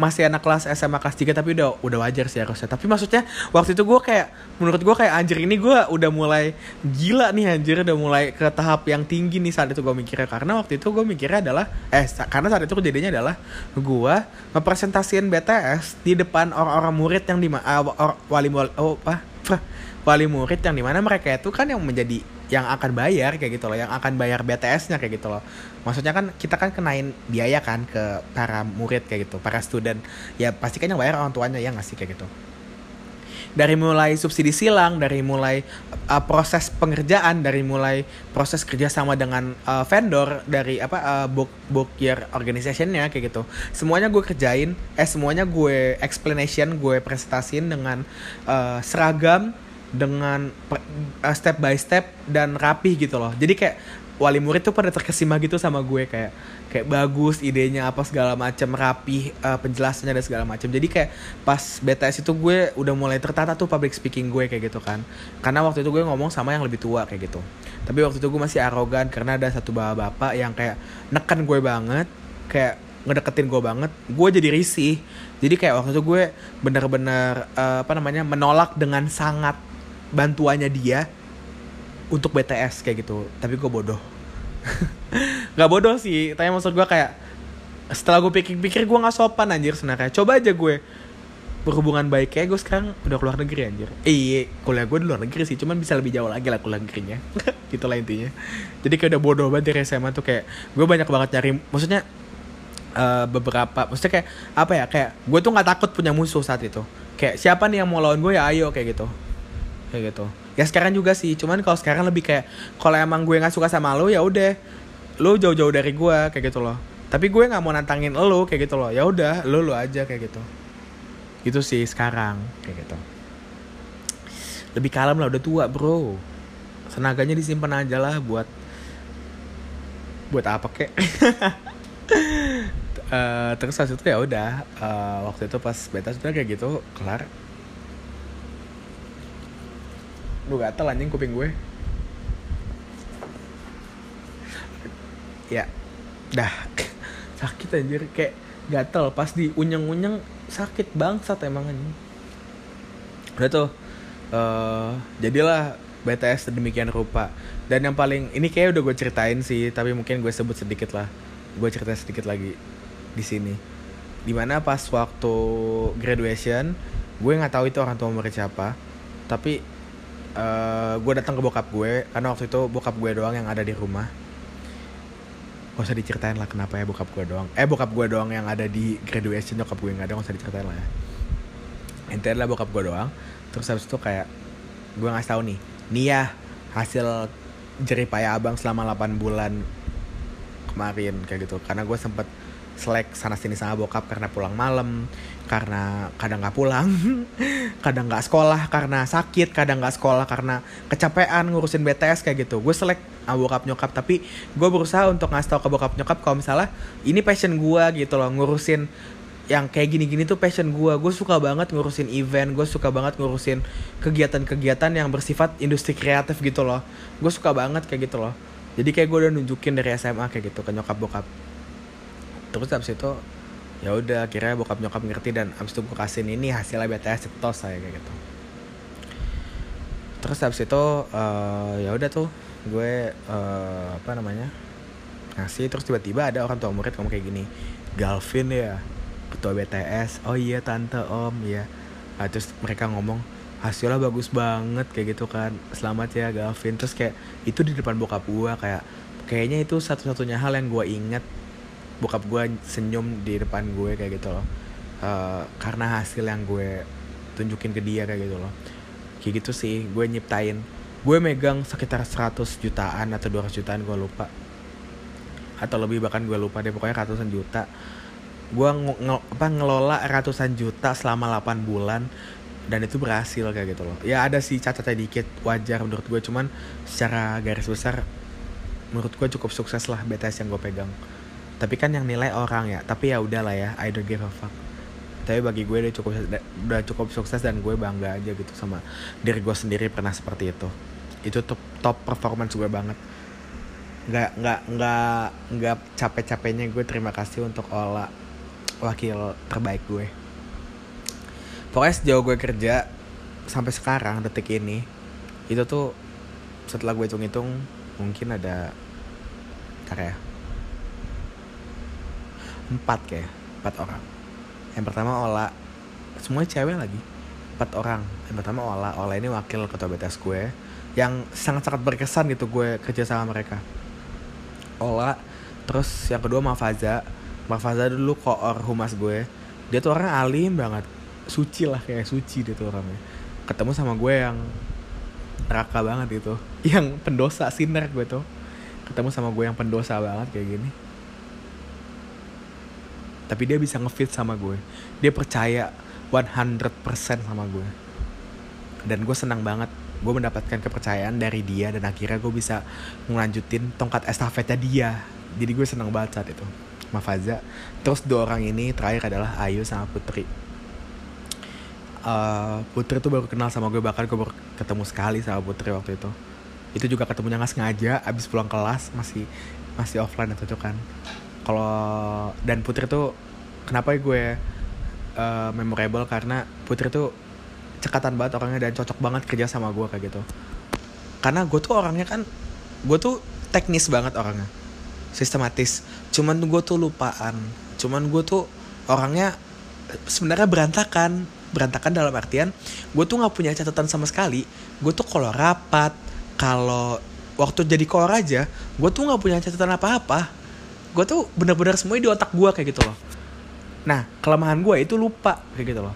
masih anak kelas SMA kelas 3 tapi udah udah wajar sih harusnya. Tapi maksudnya waktu itu gue kayak menurut gue kayak anjir ini gue udah mulai gila nih anjir udah mulai ke tahap yang tinggi nih saat itu gue mikirnya. Karena waktu itu gue mikirnya adalah eh karena saat itu kejadiannya adalah gue ngepresentasiin BTS di depan orang-orang murid yang di uh, or, wali oh apa? Wali murid yang di mana mereka itu kan yang menjadi yang akan bayar kayak gitu loh yang akan bayar BTS-nya kayak gitu loh. Maksudnya kan kita kan kenain biaya kan ke para murid kayak gitu para student. Ya pasti kan yang bayar orang tuanya ya nggak sih kayak gitu. Dari mulai subsidi silang, dari mulai uh, proses pengerjaan, dari mulai proses kerjasama dengan uh, vendor, dari apa uh, book book year organizationnya kayak gitu. Semuanya gue kerjain, eh semuanya gue explanation, gue presentasiin dengan uh, seragam dengan uh, step by step dan rapih gitu loh. Jadi kayak wali murid tuh pada terkesima gitu sama gue kayak kayak bagus idenya apa segala macam rapih uh, penjelasannya dan segala macam jadi kayak pas BTS itu gue udah mulai tertata tuh public speaking gue kayak gitu kan. Karena waktu itu gue ngomong sama yang lebih tua kayak gitu. Tapi waktu itu gue masih arogan karena ada satu bapak-bapak yang kayak neken gue banget kayak ngedeketin gue banget. Gue jadi risih. Jadi kayak waktu itu gue bener-bener uh, apa namanya menolak dengan sangat bantuannya dia untuk BTS kayak gitu. Tapi gue bodoh. (laughs) Nggak bodoh sih tapi maksud gue kayak setelah gue pikir-pikir gue nggak sopan anjir sebenarnya. Coba aja gue berhubungan baik kayak gue sekarang udah keluar negeri anjir. Iya kuliah gue di luar negeri sih cuman bisa lebih jauh lagi lah kuliah negerinya. (laughs) Gitu lah intinya. Jadi kayak udah bodoh banget dari SMA tuh kayak gue banyak banget nyari maksudnya uh, beberapa maksudnya kayak apa ya kayak gue tuh nggak takut punya musuh saat itu. Kayak siapa nih yang mau lawan gue ya ayo kayak gitu kayak gitu. Ya sekarang juga sih cuman kalau sekarang lebih kayak kalau emang gue nggak suka sama lo ya udah. Lo jauh-jauh dari gue kayak gitu loh. Tapi gue nggak mau nantangin lo kayak gitu loh. Ya udah lo lo aja kayak gitu. Gitu sih sekarang kayak gitu. Lebih kalem lah udah tua bro. Tenaganya disimpan aja lah buat buat apa kek? Uh, (laughs) terus pas itu ya udah uh, waktu itu pas beta sudah kayak gitu kelar lu gatel anjing kuping gue. Ya dah. (laughs) Sakit anjir. Kayak gatel pas di unyeng-unyeng sakit bangsat emang anjing. Udah tuh uh, jadilah BTS sedemikian rupa. Dan yang paling ini kayak udah gue ceritain sih tapi mungkin gue sebut sedikit lah. Gue cerita sedikit lagi di sini. Di mana pas waktu graduation gue nggak tahu itu orang tua murid siapa tapi uh, gue datang ke bokap gue karena waktu itu bokap gue doang yang ada di rumah. Gak usah diceritain lah kenapa ya bokap gue doang. Eh bokap gue doang yang ada di graduation nyokap gue nggak ada gak usah diceritain lah ya. Intinya lah bokap gue doang. Terus habis itu kayak gue ngasih tahu nih nih ya hasil jeripaya abang selama 8 bulan kemarin kayak gitu. Karena gue sempet selek sana sini sama bokap karena pulang malam karena kadang nggak pulang (laughs) kadang nggak sekolah karena sakit kadang nggak sekolah karena kecapean ngurusin BTS kayak gitu. Gue selek sama bokap nyokap. Tapi gue berusaha untuk ngasih tau ke bokap nyokap kalau misalnya ini passion gue gitu loh ngurusin yang kayak gini-gini tuh passion gue. Gue suka banget ngurusin event gue suka banget ngurusin kegiatan-kegiatan yang bersifat industri kreatif gitu loh. Gue suka banget kayak gitu loh. Jadi kayak gue udah nunjukin dari SMA kayak gitu ke nyokap bokap terus abis itu ya udah akhirnya bokap nyokap ngerti dan abis itu gue kasih ini hasilnya BTS cetos saya kayak gitu. Terus abis itu uh, ya udah tuh gue uh, apa namanya ngasih terus tiba-tiba ada orang tua murid ngomong kayak gini Galvin ya ketua BTS oh iya tante om ya. Nah, terus mereka ngomong hasilnya bagus banget kayak gitu kan. Selamat ya Galvin. Terus kayak itu di depan bokap gue kayak kayaknya itu satu-satunya hal yang gue inget bokap gue senyum di depan gue kayak gitu loh. Uh, karena hasil yang gue tunjukin ke dia kayak gitu loh. Kayak gitu sih gue nyiptain. Gue megang sekitar 100 jutaan atau 200 jutaan gue lupa. Atau lebih bahkan gue lupa deh pokoknya ratusan juta. Gue nge apa ngelola ratusan juta selama 8 bulan dan itu berhasil kayak gitu loh. Ya ada sih cacatnya dikit wajar menurut gue cuman secara garis besar menurut gue cukup sukses lah BTS yang gue pegang tapi kan yang nilai orang ya. Tapi ya udahlah ya I don't give a fuck. Tapi bagi gue udah cukup udah cukup sukses dan gue bangga aja gitu sama diri gue sendiri pernah seperti itu. Itu top top performance gue banget. Nggak nggak nggak nggak capek capeknya gue terima kasih untuk Ola wakil terbaik gue. Pokoknya sejauh gue kerja sampai sekarang detik ini itu tuh setelah gue hitung-hitung mungkin ada karya empat kayak empat orang. Yang pertama Ola. Semua cewek lagi. Empat orang. Yang pertama Ola. Ola ini wakil ketua BTS gue yang sangat-sangat berkesan gitu gue kerja sama mereka. Ola terus yang kedua Mafaza Mafaza dulu koor humas gue. Dia tuh orang alim banget. Suci lah kayak suci dia tuh orangnya. Ketemu sama gue yang neraka banget itu. (laughs) Yang pendosa sinar gue tuh. Ketemu sama gue yang pendosa banget kayak gini tapi dia bisa ngefit sama gue. Dia percaya 100% sama gue. Dan gue senang banget. Gue mendapatkan kepercayaan dari dia dan akhirnya gue bisa ngelanjutin tongkat estafetnya dia. Jadi gue senang banget saat itu. Mafaza. Terus dua orang ini terakhir adalah Ayu sama Putri. Uh, Putri tuh baru kenal sama gue bahkan gue baru ketemu sekali sama Putri waktu itu. Itu juga ketemunya nggak sengaja abis pulang kelas masih masih offline atau itu kan kalau dan Putri tuh kenapa gue uh, memorable? Karena Putri tuh cekatan banget orangnya dan cocok banget kerja sama gue kayak gitu. Karena gue tuh orangnya kan gue tuh teknis banget orangnya. Sistematis. Cuman gue tuh lupaan. Cuman gue tuh orangnya sebenarnya berantakan. Berantakan dalam artian gue tuh nggak punya catatan sama sekali. Gue tuh kalau rapat kalau waktu jadi kolor aja gue tuh nggak punya catatan apa-apa gue tuh bener-bener semuanya di otak gue kayak gitu loh. Nah kelemahan gue itu lupa kayak gitu loh.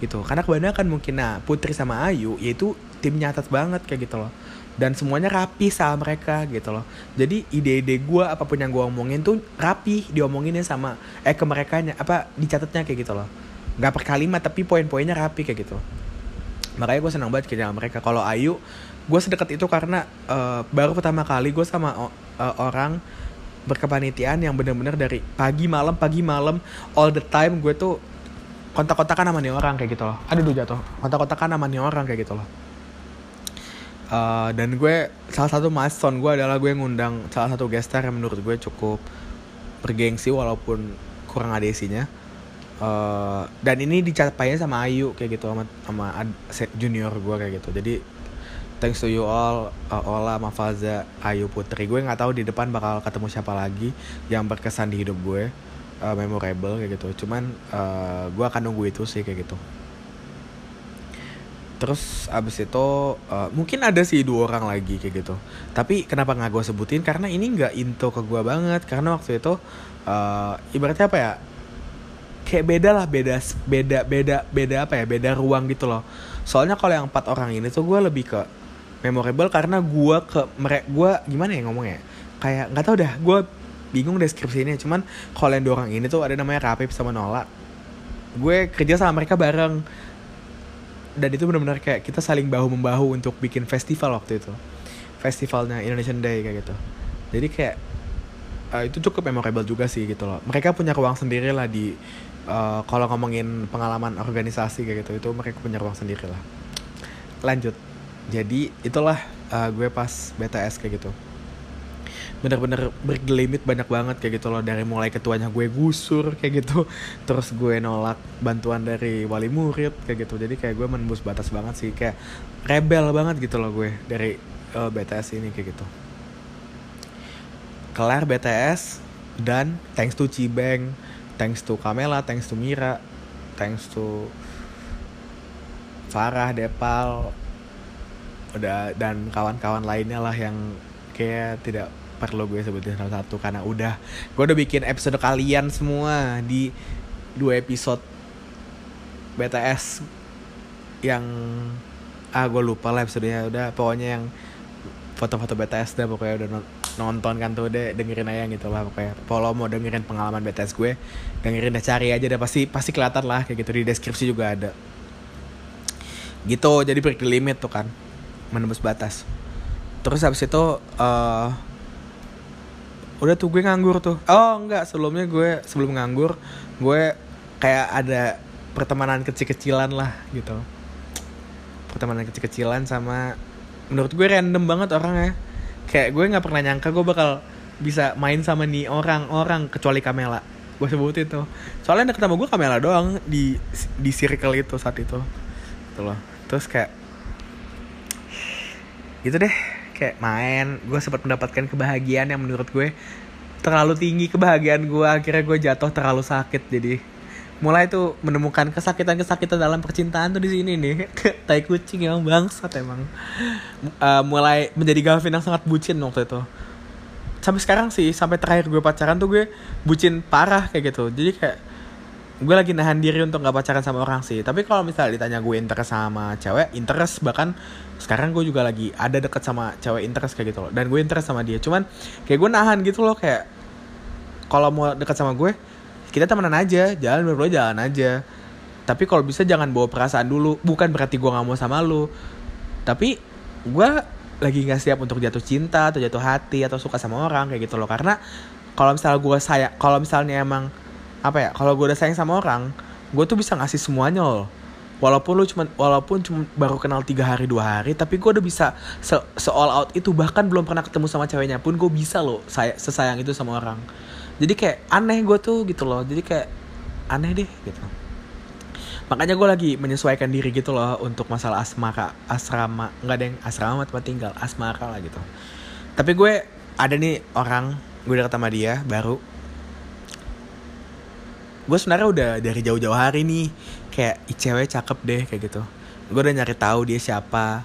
Gitu karena kebanyakan mungkin nah Putri sama Ayu yaitu tim nyatat banget kayak gitu loh. Dan semuanya rapi sama mereka gitu loh. Jadi ide-ide gue apa pun yang gue omongin tuh rapi diomonginnya sama eh ke mereka apa dicatatnya kayak gitu loh. Nggak per kalimat tapi poin-poinnya rapi kayak gitu. Makanya gue senang banget kerja sama mereka. Kalau Ayu gue sedekat itu karena uh, baru pertama kali gue sama uh, orang berkepanitiaan yang bener-bener dari pagi malam pagi malam all the time gue tuh kontak-kontakan sama nih orang kayak gitu loh. Aduh duh jatuh. Kontak-kontakan sama nih orang kayak gitu loh. Uh, dan gue salah satu milestone gue adalah gue ngundang salah satu gestar yang menurut gue cukup bergengsi walaupun kurang ada isinya uh, dan ini dicapainya sama Ayu kayak gitu sama sama junior gue kayak gitu. Jadi thanks to you all uh, Ola Mafaza Ayu Putri. Gue nggak tahu di depan bakal ketemu siapa lagi yang berkesan di hidup gue uh, memorable kayak gitu. Cuman uh, gue akan nunggu itu sih kayak gitu. Terus abis itu uh, mungkin ada sih dua orang lagi kayak gitu. Tapi kenapa nggak gue sebutin? Karena ini nggak into ke gue banget. Karena waktu itu uh, ibaratnya apa ya? Kayak beda lah beda beda beda beda apa ya? Beda ruang gitu loh. Soalnya kalau yang empat orang ini tuh gue lebih ke memorable karena gue ke mereka gue gimana ya ngomongnya? Kayak nggak tau dah gue bingung deskripsinya. Cuman kalau yang orang ini tuh ada namanya Rapip sama Nola. Gue kerja sama mereka bareng. Dan itu benar-benar kayak kita saling bahu membahu untuk bikin festival waktu itu. Festivalnya Indonesian Day kayak gitu. Jadi kayak uh, itu cukup memorable juga sih gitu loh. Mereka punya ruang sendiri lah di uh, kalau ngomongin pengalaman organisasi kayak gitu itu mereka punya ruang sendiri lah. Lanjut jadi itulah uh, gue pas BTS kayak gitu. Bener-bener bergelimit banyak banget kayak gitu loh dari mulai ketuanya gue gusur kayak gitu (laughs) terus gue nolak bantuan dari wali murid kayak gitu. Jadi kayak gue menembus batas banget sih kayak rebel banget gitu loh gue dari uh, eh, BTS ini kayak gitu. Kelar BTS dan thanks to Cibeng thanks to Kamela thanks to Mira thanks to Farah Depal udah dan kawan-kawan lainnya lah yang kayak tidak perlu gue sebutin salah satu karena udah. Gue udah bikin episode kalian semua di dua episode BTS yang ah gue lupa lah episodenya. Udah pokoknya yang foto-foto BTS dah pokoknya udah nonton kan tuh deh dengerin aja gitu lah pokoknya. Kalau mau dengerin pengalaman BTS gue dengerin deh cari aja deh pasti pasti kelihatan lah kayak gitu. Di deskripsi juga ada. Gitu jadi break the limit tuh kan menembus batas. Terus habis itu uh, udah tuh gue nganggur tuh. Oh enggak sebelumnya gue sebelum nganggur gue kayak ada pertemanan kecil-kecilan lah gitu. Pertemanan kecil-kecilan sama menurut gue random banget orangnya. Kayak gue nggak pernah nyangka gue bakal bisa main sama nih orang-orang kecuali Kamela. Gue sebutin tuh soalnya deket sama gue Kamela doang di di circle itu saat itu. Gitu loh. Terus kayak gitu deh kayak main. Gue sempat mendapatkan kebahagiaan yang menurut gue terlalu tinggi kebahagiaan gue akhirnya gue jatuh terlalu sakit. Jadi mulai tuh menemukan kesakitan-kesakitan dalam percintaan tuh di sini nih. (laughs) Tai kucing yang bangsat emang. Uh, mulai menjadi Gavin yang sangat bucin waktu itu. Sampai sekarang sih sampai terakhir gue pacaran tuh gue bucin parah kayak gitu. Jadi kayak gue lagi nahan diri untuk gak pacaran sama orang sih. Tapi kalau misalnya ditanya gue interest sama cewek interest bahkan sekarang gue juga lagi ada deket sama cewek interest kayak gitu loh. Dan gue interest sama dia. Cuman kayak gue nahan gitu loh kayak kalau mau deket sama gue kita temenan aja. Jalan berdua jalan aja. Tapi kalau bisa jangan bawa perasaan dulu. Bukan berarti gue nggak mau sama lu. Tapi gue lagi nggak siap untuk jatuh cinta atau jatuh hati atau suka sama orang kayak gitu loh. Karena kalau misalnya gue saya kalau misalnya emang apa ya kalau gue udah sayang sama orang gue tuh bisa ngasih semuanya loh walaupun lu cuma walaupun cuma baru kenal tiga hari dua hari tapi gue udah bisa se, se all out itu. Bahkan belum pernah ketemu sama ceweknya pun gue bisa loh saya sesayang itu sama orang. Jadi kayak aneh gue tuh gitu loh. Jadi kayak aneh deh gitu. Makanya gue lagi menyesuaikan diri gitu loh untuk masalah asmara asrama. Nggak ada yang asrama tempat tinggal asmara lah gitu. Tapi gue ada nih orang gue udah ketemu dia baru. Gue sebenarnya udah dari jauh-jauh hari nih kayak cewek cakep deh kayak gitu. Gue udah nyari tahu dia siapa.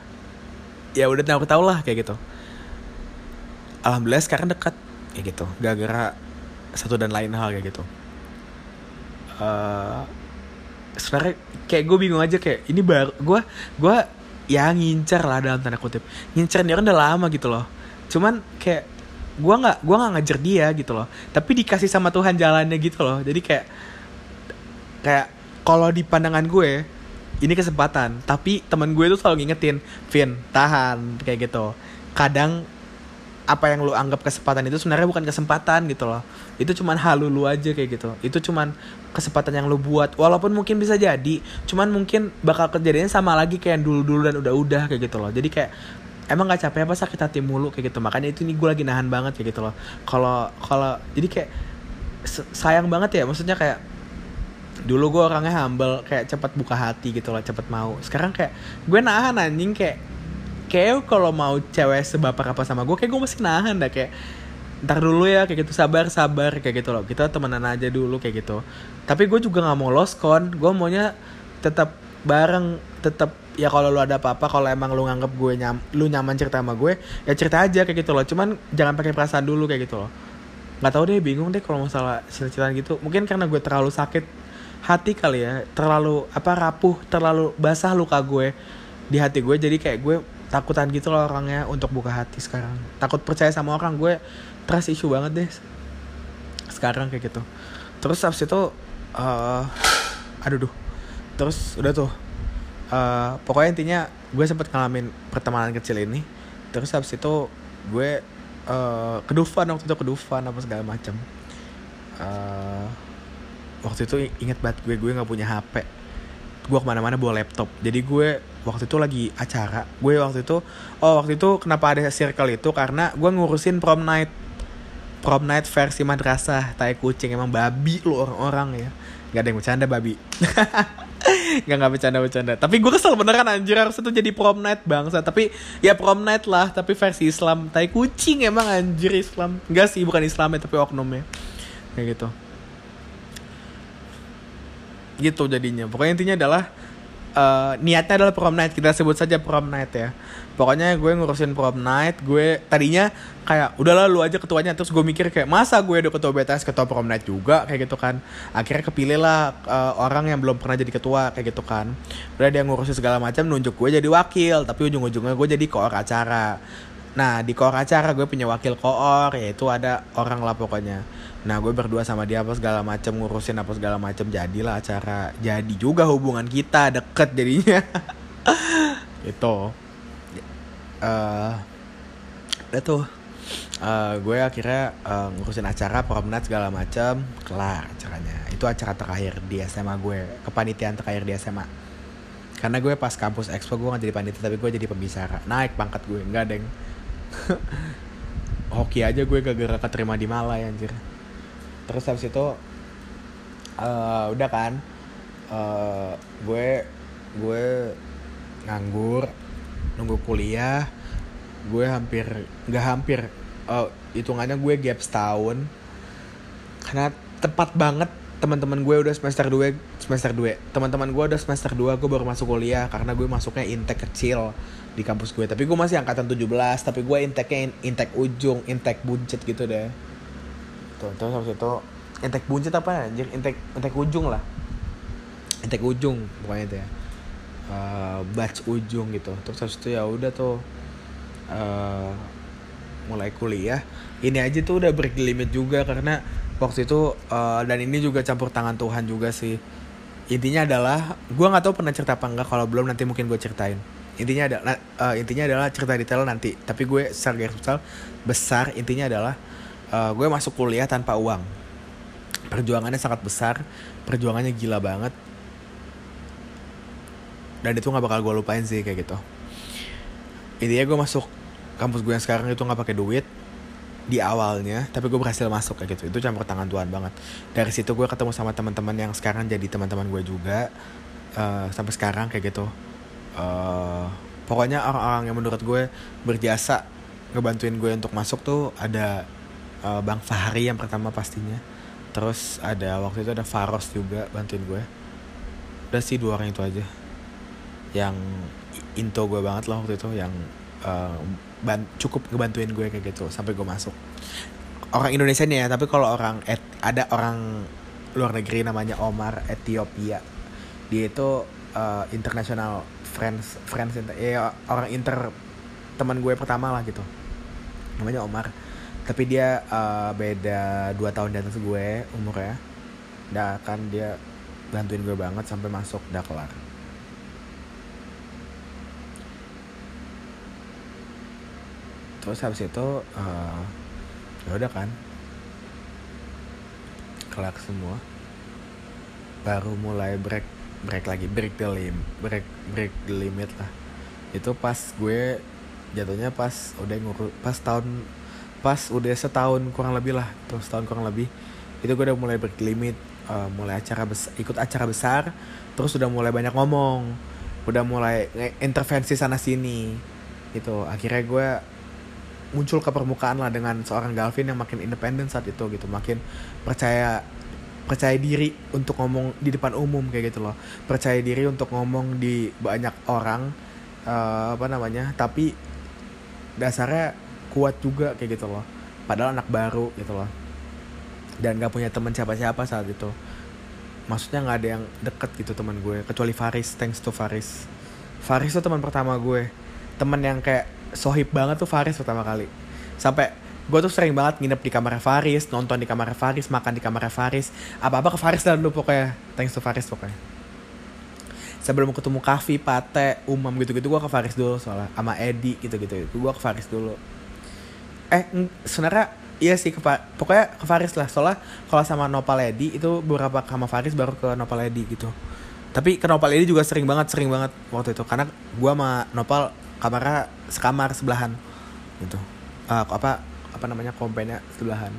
Ya udah tahu tau lah kayak gitu. Alhamdulillah sekarang dekat kayak gitu. Gara-gara satu dan lain hal kayak gitu. Uh, sebenarnya kayak gue bingung aja kayak ini baru gue gue ya ngincer lah dalam tanda kutip. Ngincer dia kan udah lama gitu loh. Cuman kayak gue nggak gue nggak ngajar dia gitu loh. Tapi dikasih sama Tuhan jalannya gitu loh. Jadi kayak kayak kalau di pandangan gue ini kesempatan. Tapi teman gue tuh selalu ngingetin Vin tahan kayak gitu. Kadang apa yang lu anggap kesempatan itu sebenarnya bukan kesempatan gitu loh. Itu cuman halu lu aja kayak gitu. Itu cuman kesempatan yang lu buat. Walaupun mungkin bisa jadi cuman mungkin bakal kejadiannya sama lagi kayak dulu dulu dan udah udah kayak gitu loh. Jadi kayak emang gak capek apa sakit hati mulu? kayak gitu. Makanya itu nih gue lagi nahan banget kayak gitu loh. Kalau kalau jadi kayak sayang banget ya. Maksudnya kayak dulu gue orangnya humble kayak cepet buka hati gitu loh cepet mau. Sekarang kayak gue nahan anjing kayak kayak kalau mau cewek sebaper apa sama gue kayak gue masih nahan dah kayak ntar dulu ya kayak gitu sabar sabar kayak gitu loh. Kita temenan aja dulu kayak gitu. Tapi gue juga nggak mau lost con. Gue maunya tetap bareng tetap ya kalau lu ada apa-apa kalau emang lu nganggap gue nyam lu nyaman cerita sama gue ya cerita aja kayak gitu loh. Cuman jangan pakai perasaan dulu kayak gitu loh. Nggak tahu deh bingung deh kalau masalah cerita gitu. Mungkin karena gue terlalu sakit hati kali ya terlalu apa rapuh terlalu basah luka gue di hati gue jadi kayak gue takutan gitu loh orangnya untuk buka hati sekarang. Takut percaya sama orang gue trust issue banget deh sekarang kayak gitu. Terus abis itu uh, aduh duh. Terus udah tuh uh, pokoknya intinya gue sempet ngalamin pertemanan kecil ini. Terus abis itu gue uh, ke Dufan waktu itu ke Dufan apa segala macam uh, waktu itu inget banget gue gue nggak punya HP gue ke mana-mana bawa laptop. Jadi gue waktu itu lagi acara. Gue waktu itu oh waktu itu kenapa ada circle itu? Karena gue ngurusin prom night. Prom night versi madrasah tai kucing. Emang babi lu orang-orang ya. Nggak ada yang bercanda babi. (laughs) Nggak nggak bercanda bercanda tapi gue kesel beneran anjir. Harus itu jadi prom night bangsa. Tapi ya prom night lah tapi versi Islam. Tai kucing emang anjir Islam. Enggak sih bukan Islam ya tapi oknumnya. Kayak gitu gitu jadinya. Pokoknya intinya adalah uh, niatnya adalah prom night. Kita sebut saja prom night ya. Pokoknya gue ngurusin prom night gue tadinya kayak udahlah lu aja ketuanya. Terus gue mikir kayak masa gue udah ketua BTS ketua prom night juga? Kayak gitu kan. Akhirnya kepilih lah uh, orang yang belum pernah jadi ketua kayak gitu kan. Udah dia ngurusin segala macam nunjuk gue jadi wakil. Tapi ujung-ujungnya gue jadi koor acara. Nah di koor acara gue punya wakil koor yaitu ada orang lah pokoknya nah gue berdua sama dia apa segala macam ngurusin apa segala macam jadilah acara. Jadi juga hubungan kita deket jadinya. (laughs) Itu uh, tuh. Uh, gue akhirnya uh, ngurusin acara promenade segala macam kelar acaranya. Itu acara terakhir di SMA gue. Kepanitiaan terakhir di SMA karena gue pas kampus expo gue gak jadi panitia tapi gue jadi pembicara naik pangkat gue. Enggak deng. (laughs) Hoki aja gue gak keterima di Malay anjir terus habis itu uh, udah kan uh, gue gue nganggur nunggu kuliah gue hampir nggak hampir uh, hitungannya gue gap setahun. Karena tepat banget teman-teman gue udah semester 2 semester 2 teman-teman gue udah semester 2 gue baru masuk kuliah karena gue masuknya intake kecil di kampus gue. Tapi gue masih angkatan 17 tapi gue intake intake ujung intake budget gitu deh tuh terus habis itu entek buncit apa anjir entek entek ujung lah. Entek ujung pokoknya itu ya. Uh, batch ujung gitu. Terus habis itu ya udah tuh uh, mulai kuliah. Ini aja tuh udah break limit juga karena waktu itu uh, dan ini juga campur tangan Tuhan juga sih. Intinya adalah gue nggak tahu pernah cerita apa enggak kalau belum nanti mungkin gue ceritain. Intinya adalah uh, intinya adalah cerita detail nanti. Tapi gue secara besar intinya adalah uh, gue masuk kuliah tanpa uang. Perjuangannya sangat besar perjuangannya gila banget. Dan itu nggak bakal gue lupain sih kayak gitu. Intinya gue masuk kampus gue yang sekarang itu nggak pakai duit di awalnya tapi gue berhasil masuk kayak gitu. Itu campur tangan Tuhan banget. Dari situ gue ketemu sama teman-teman yang sekarang jadi teman-teman gue juga uh, sampai sekarang kayak gitu. Uh, pokoknya orang-orang yang menurut gue berjasa ngebantuin gue untuk masuk tuh ada uh, Bang Fahri yang pertama pastinya. Terus ada waktu itu ada Faros juga bantuin gue. Udah sih dua orang itu aja. Yang into gue banget lah waktu itu yang uh, ban cukup ngebantuin gue kayak gitu sampai gue masuk. Orang Indonesia nih ya tapi kalau orang et ada orang luar negeri namanya Omar Ethiopia. Dia itu uh, international friends friends ya orang inter teman gue pertama lah gitu. Namanya Omar tapi dia uh, beda dua tahun di atas gue umurnya. Dan kan dia bantuin gue banget sampai masuk udah kelar. Terus habis itu uh, udah kan. Kelar semua. Baru mulai break break lagi break the lim break break the limit lah. Itu pas gue jatuhnya pas udah ngurus pas tahun pas udah setahun kurang lebih lah tuh setahun kurang lebih itu gue udah mulai break limit uh, mulai acara besar ikut acara besar terus udah mulai banyak ngomong udah mulai intervensi sana sini itu akhirnya gue muncul ke permukaan lah dengan seorang Galvin yang makin independen saat itu gitu. Makin percaya percaya diri untuk ngomong di depan umum kayak gitu loh. Percaya diri untuk ngomong di banyak orang uh, apa namanya tapi dasarnya kuat juga kayak gitu loh. Padahal anak baru gitu loh. Dan gak punya teman siapa-siapa saat itu. Maksudnya nggak ada yang deket gitu teman gue kecuali Faris. Thanks to Faris. Faris tuh teman pertama gue. Teman yang kayak sohib banget tuh Faris pertama kali. Sampai gue tuh sering banget nginep di kamar Faris nonton di kamar Faris makan di kamar Faris. Apa apa ke Faris dan lu pokoknya. Thanks to Faris pokoknya. Sebelum ketemu Kavi, Pate, Umam gitu-gitu gue ke Faris dulu soalnya. Sama Edi gitu-gitu. Gue ke Faris dulu eh sebenarnya iya sih ke pokoknya ke Faris lah. Soalnya kalau sama Nopal Edi itu beberapa sama Faris baru ke Nopal Edi gitu. Tapi ke Nopal Edi juga sering banget sering banget waktu itu. Karena gue sama Nopal kamarnya sekamar sebelahan gitu. Uh, apa apa namanya kompennya sebelahan.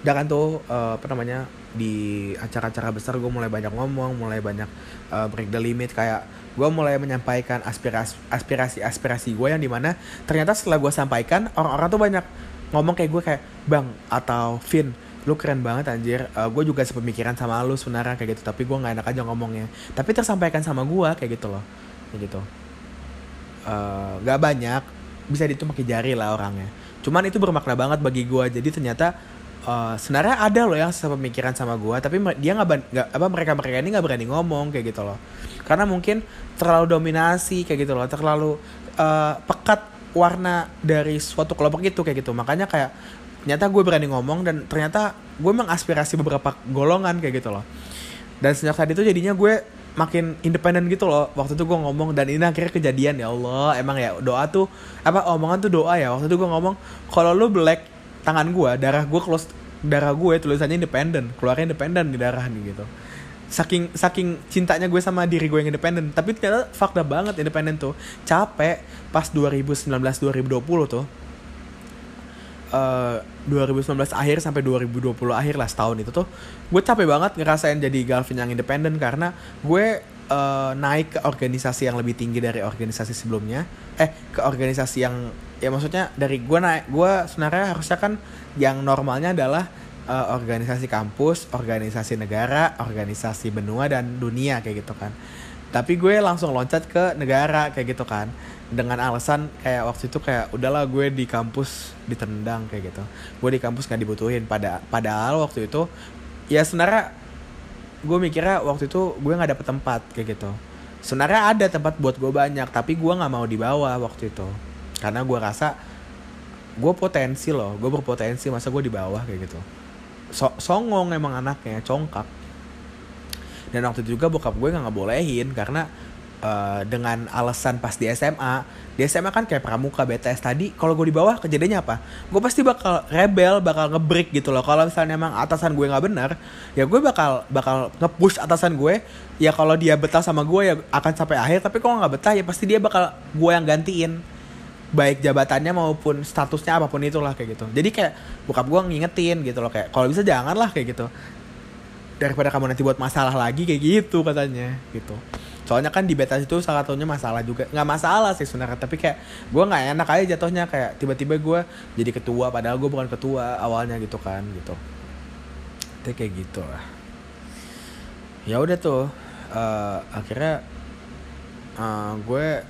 Dan kan tuh uh, apa namanya di acara-acara besar gue mulai banyak ngomong mulai banyak uh, break the limit. Kayak gue mulai menyampaikan aspirasi aspirasi aspirasi gue yang di mana ternyata setelah gue sampaikan orang-orang tuh banyak ngomong kayak gue kayak bang atau Vin lu keren banget anjir. Uh, gue juga sepemikiran sama lu sebenarnya kayak gitu. Tapi gue nggak enak aja ngomongnya. Tapi tersampaikan sama gue kayak gitu loh. Kayak gitu. Uh, banyak. Bisa dihitung pakai jari lah orangnya. Cuman itu bermakna banget bagi gue jadi ternyata uh, sebenarnya ada loh yang sepemikiran sama gue tapi dia nggak nggak apa mereka mereka ini nggak berani ngomong kayak gitu loh. Karena mungkin terlalu dominasi kayak gitu loh. Terlalu uh, pekat warna dari suatu kelompok itu kayak gitu. Makanya kayak ternyata gue berani ngomong dan ternyata gue mengaspirasi beberapa golongan kayak gitu loh. Dan sejak saat itu jadinya gue makin independen gitu loh. Waktu itu gue ngomong dan ini akhirnya kejadian ya Allah. Emang ya doa tuh apa omongan tuh doa ya. Waktu itu gue ngomong kalau lu black tangan gue darah gue close darah gue tulisannya independen keluarnya independen di darah nih gitu. Saking saking cintanya gue sama diri gue yang independen tapi ternyata fakta banget independen tuh. Capek pas 2019 2020 tuh. Uh, 2019 akhir sampai 2020 akhir lah setahun itu tuh gue capek banget ngerasain jadi Galvin yang independen karena gue uh, naik ke organisasi yang lebih tinggi dari organisasi sebelumnya. Eh ke organisasi yang ya maksudnya dari gue naik gue sebenarnya harusnya kan yang normalnya adalah uh, organisasi kampus organisasi negara organisasi benua dan dunia kayak gitu kan. Tapi gue langsung loncat ke negara kayak gitu kan. Dengan alasan kayak waktu itu kayak udahlah gue di kampus ditendang kayak gitu. Gue di kampus nggak dibutuhin. Pada padahal waktu itu ya sebenarnya gue mikirnya waktu itu gue nggak dapet tempat kayak gitu. Sebenarnya ada tempat buat gue banyak tapi gue nggak mau dibawa waktu itu karena gue rasa gue potensi loh gue berpotensi masa gue di bawah kayak gitu. So songong emang anaknya congkak. Dan waktu itu juga bokap gue nggak ngebolehin karena uh, dengan alasan pas di SMA di SMA kan kayak pramuka BTS tadi kalau gue di bawah kejadiannya apa? Gue pasti bakal rebel bakal ngebreak gitu loh. Kalau misalnya emang atasan gue nggak benar ya gue bakal bakal ngepush atasan gue ya kalau dia betah sama gue ya akan sampai akhir. Tapi kalau nggak betah ya pasti dia bakal gue yang gantiin baik jabatannya maupun statusnya apa pun itulah kayak gitu. Jadi kayak bokap gue ngingetin gitu loh kayak kalau bisa jangan lah kayak gitu. Daripada kamu nanti buat masalah lagi kayak gitu katanya gitu. Soalnya kan di beta itu salah satunya masalah juga nggak masalah sih sebenarnya tapi kayak gue nggak enak aja jatuhnya kayak tiba-tiba gue jadi ketua padahal gue bukan ketua awalnya gitu kan gitu. Itu kayak gitu lah. Ya udah tuh uh, akhirnya uh, gue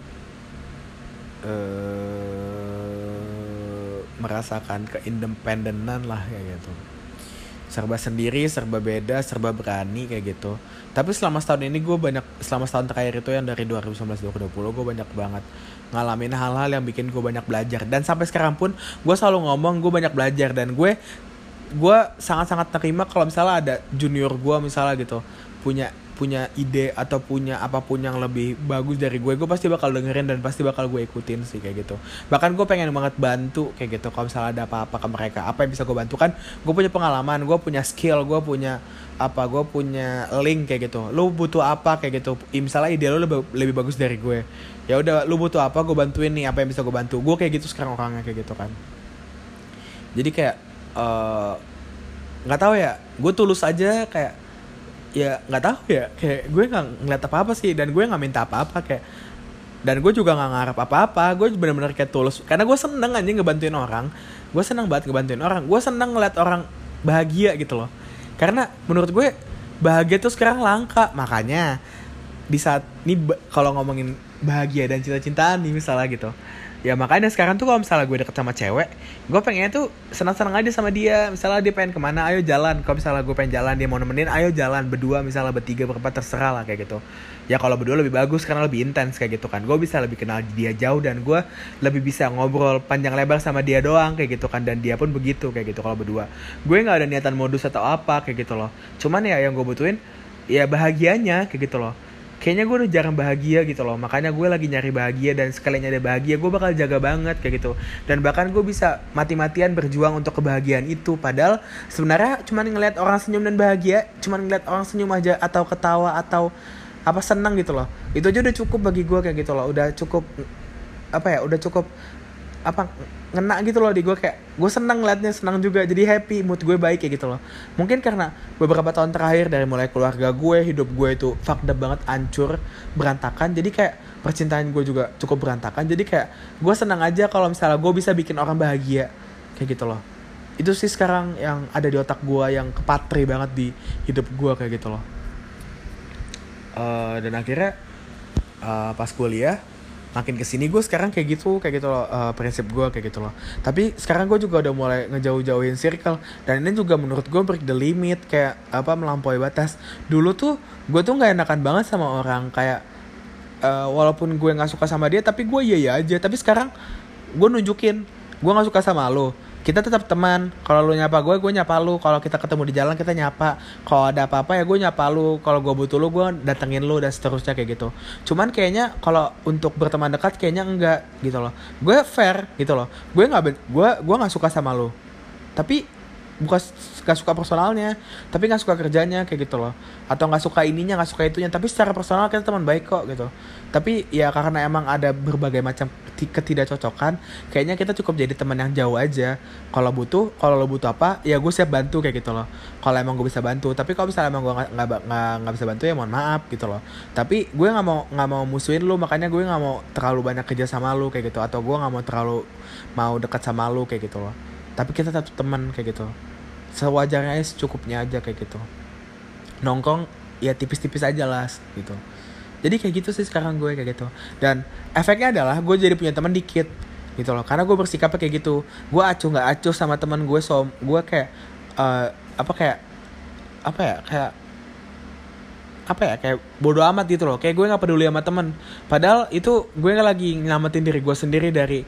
uh, merasakan keindependenan lah kayak gitu. Serba sendiri serba beda serba berani kayak gitu. Tapi selama setahun ini gue banyak selama setahun terakhir itu yang dari 2019 2020 gue banyak banget ngalamin hal-hal yang bikin gue banyak belajar. Dan sampai sekarang pun gue selalu ngomong gue banyak belajar. Dan gue gue sangat-sangat terima kalau misalnya ada junior gue misalnya gitu punya punya ide atau punya apa pun yang lebih bagus dari gue gue pasti bakal dengerin dan pasti bakal gue ikutin sih kayak gitu. Bahkan gue pengen banget bantu kayak gitu kalau misalnya ada apa-apa ke mereka. Apa yang bisa gue bantu? Kan gue punya pengalaman gue punya skill gue punya apa gue punya link kayak gitu. Lu butuh apa kayak gitu. Misalnya ide lu lebih, lebih bagus dari gue. Ya udah lu butuh apa gue bantuin nih apa yang bisa gue bantu. Gue kayak gitu sekarang orangnya kayak gitu kan. Jadi kayak eh, nggak uh, tahu ya. Gue tulus aja kayak ya nggak tahu. Ya kayak gue nggak ngeliat apa apa sih dan gue nggak minta apa apa kayak dan gue juga nggak ngarep apa apa gue bener-bener kayak tulus karena gue seneng aja ngebantuin orang. Gue seneng banget ngebantuin orang. Gue seneng ngeliat orang bahagia gitu loh. Karena menurut gue bahagia tuh sekarang langka. Makanya di saat ini kalau ngomongin bahagia dan cinta-cintaan nih misalnya gitu ya makanya sekarang tuh kalau misalnya gue deket sama cewek gue pengennya tuh senang-senang aja sama dia. Misalnya dia pengen ke mana ayo jalan. Kalau misalnya gue pengen jalan dia mau nemenin ayo jalan berdua misalnya bertiga berempat terserah lah kayak gitu. Ya kalau berdua lebih bagus karena lebih intens kayak gitu kan. Gue bisa lebih kenal dia jauh dan gue lebih bisa ngobrol panjang lebar sama dia doang kayak gitu kan. Dan dia pun begitu kayak gitu kalau berdua. Gue nggak ada niatan modus atau apa kayak gitu loh. Cuman ya yang gue butuhin ya bahagianya kayak gitu loh kayaknya gue udah jarang bahagia gitu loh. Makanya gue lagi nyari bahagia dan sekalinya ada bahagia gue bakal jaga banget kayak gitu. Dan bahkan gue bisa mati-matian berjuang untuk kebahagiaan itu. Padahal sebenarnya cuman ngeliat orang senyum dan bahagia cuman ngeliat orang senyum aja atau ketawa atau apa senang gitu loh. Itu aja udah cukup bagi gue kayak gitu loh. Udah cukup apa ya udah cukup apa ngena gitu loh di gue kayak gue seneng ngeliatnya senang juga jadi happy mood gue baik kayak gitu loh. Mungkin karena beberapa tahun terakhir dari mulai keluarga gue hidup gue itu fucked up banget ancur berantakan jadi kayak percintaan gue juga cukup berantakan jadi kayak gue senang aja kalau misalnya gue bisa bikin orang bahagia kayak gitu loh. Itu sih sekarang yang ada di otak gue yang kepatri banget di hidup gue kayak gitu loh. Uh, dan akhirnya uh, pas kuliah makin ke sini gue sekarang kayak gitu kayak gitu loh uh, prinsip gue kayak gitu loh. Tapi sekarang gue juga udah mulai ngejauh-jauhin circle dan ini juga menurut gue break the limit kayak apa melampaui batas. Dulu tuh gue tuh nggak enakan banget sama orang kayak uh, walaupun gue nggak suka sama dia tapi gue iya iya aja. Tapi sekarang gue nunjukin gue nggak suka sama lo kita tetap teman. Kalau lu nyapa gue gue nyapa lu. Kalau kita ketemu di jalan kita nyapa. Kalau ada apa-apa ya gue nyapa lu. Kalau gue butuh lu gue datengin lu dan seterusnya kayak gitu. Cuman kayaknya kalau untuk berteman dekat kayaknya enggak gitu loh. Gue fair gitu loh. Gue nggak gue gue nggak suka sama lu. Tapi bukan gak suka personalnya. Tapi nggak suka kerjanya kayak gitu loh. Atau nggak suka ininya nggak suka itunya. Tapi secara personal kita teman baik kok gitu. Tapi ya karena emang ada berbagai macam ketidakcocokan kayaknya kita cukup jadi teman yang jauh aja. Kalau butuh kalau lo butuh apa ya gue siap bantu kayak gitu loh. Kalau emang gue bisa bantu tapi kalau misalnya emang gue nggak nggak bisa bantu ya mohon maaf gitu loh. Tapi gue nggak mau nggak mau musuhin lu makanya gue nggak mau terlalu banyak kerja sama lu kayak gitu atau gue nggak mau terlalu mau dekat sama lu kayak gitu loh. Tapi kita tetap teman kayak gitu. Sewajarnya aja secukupnya aja kayak gitu. Nongkrong ya tipis-tipis aja lah gitu jadi kayak gitu sih sekarang gue kayak gitu. Dan efeknya adalah gue jadi punya teman dikit gitu loh. Karena gue bersikapnya kayak gitu. Gue acuh nggak acuh sama teman gue so gue kayak uh, apa kayak apa ya kayak apa ya kayak bodoh amat gitu loh. Kayak gue nggak peduli sama temen padahal itu gue nggak lagi nyelamatin diri gue sendiri dari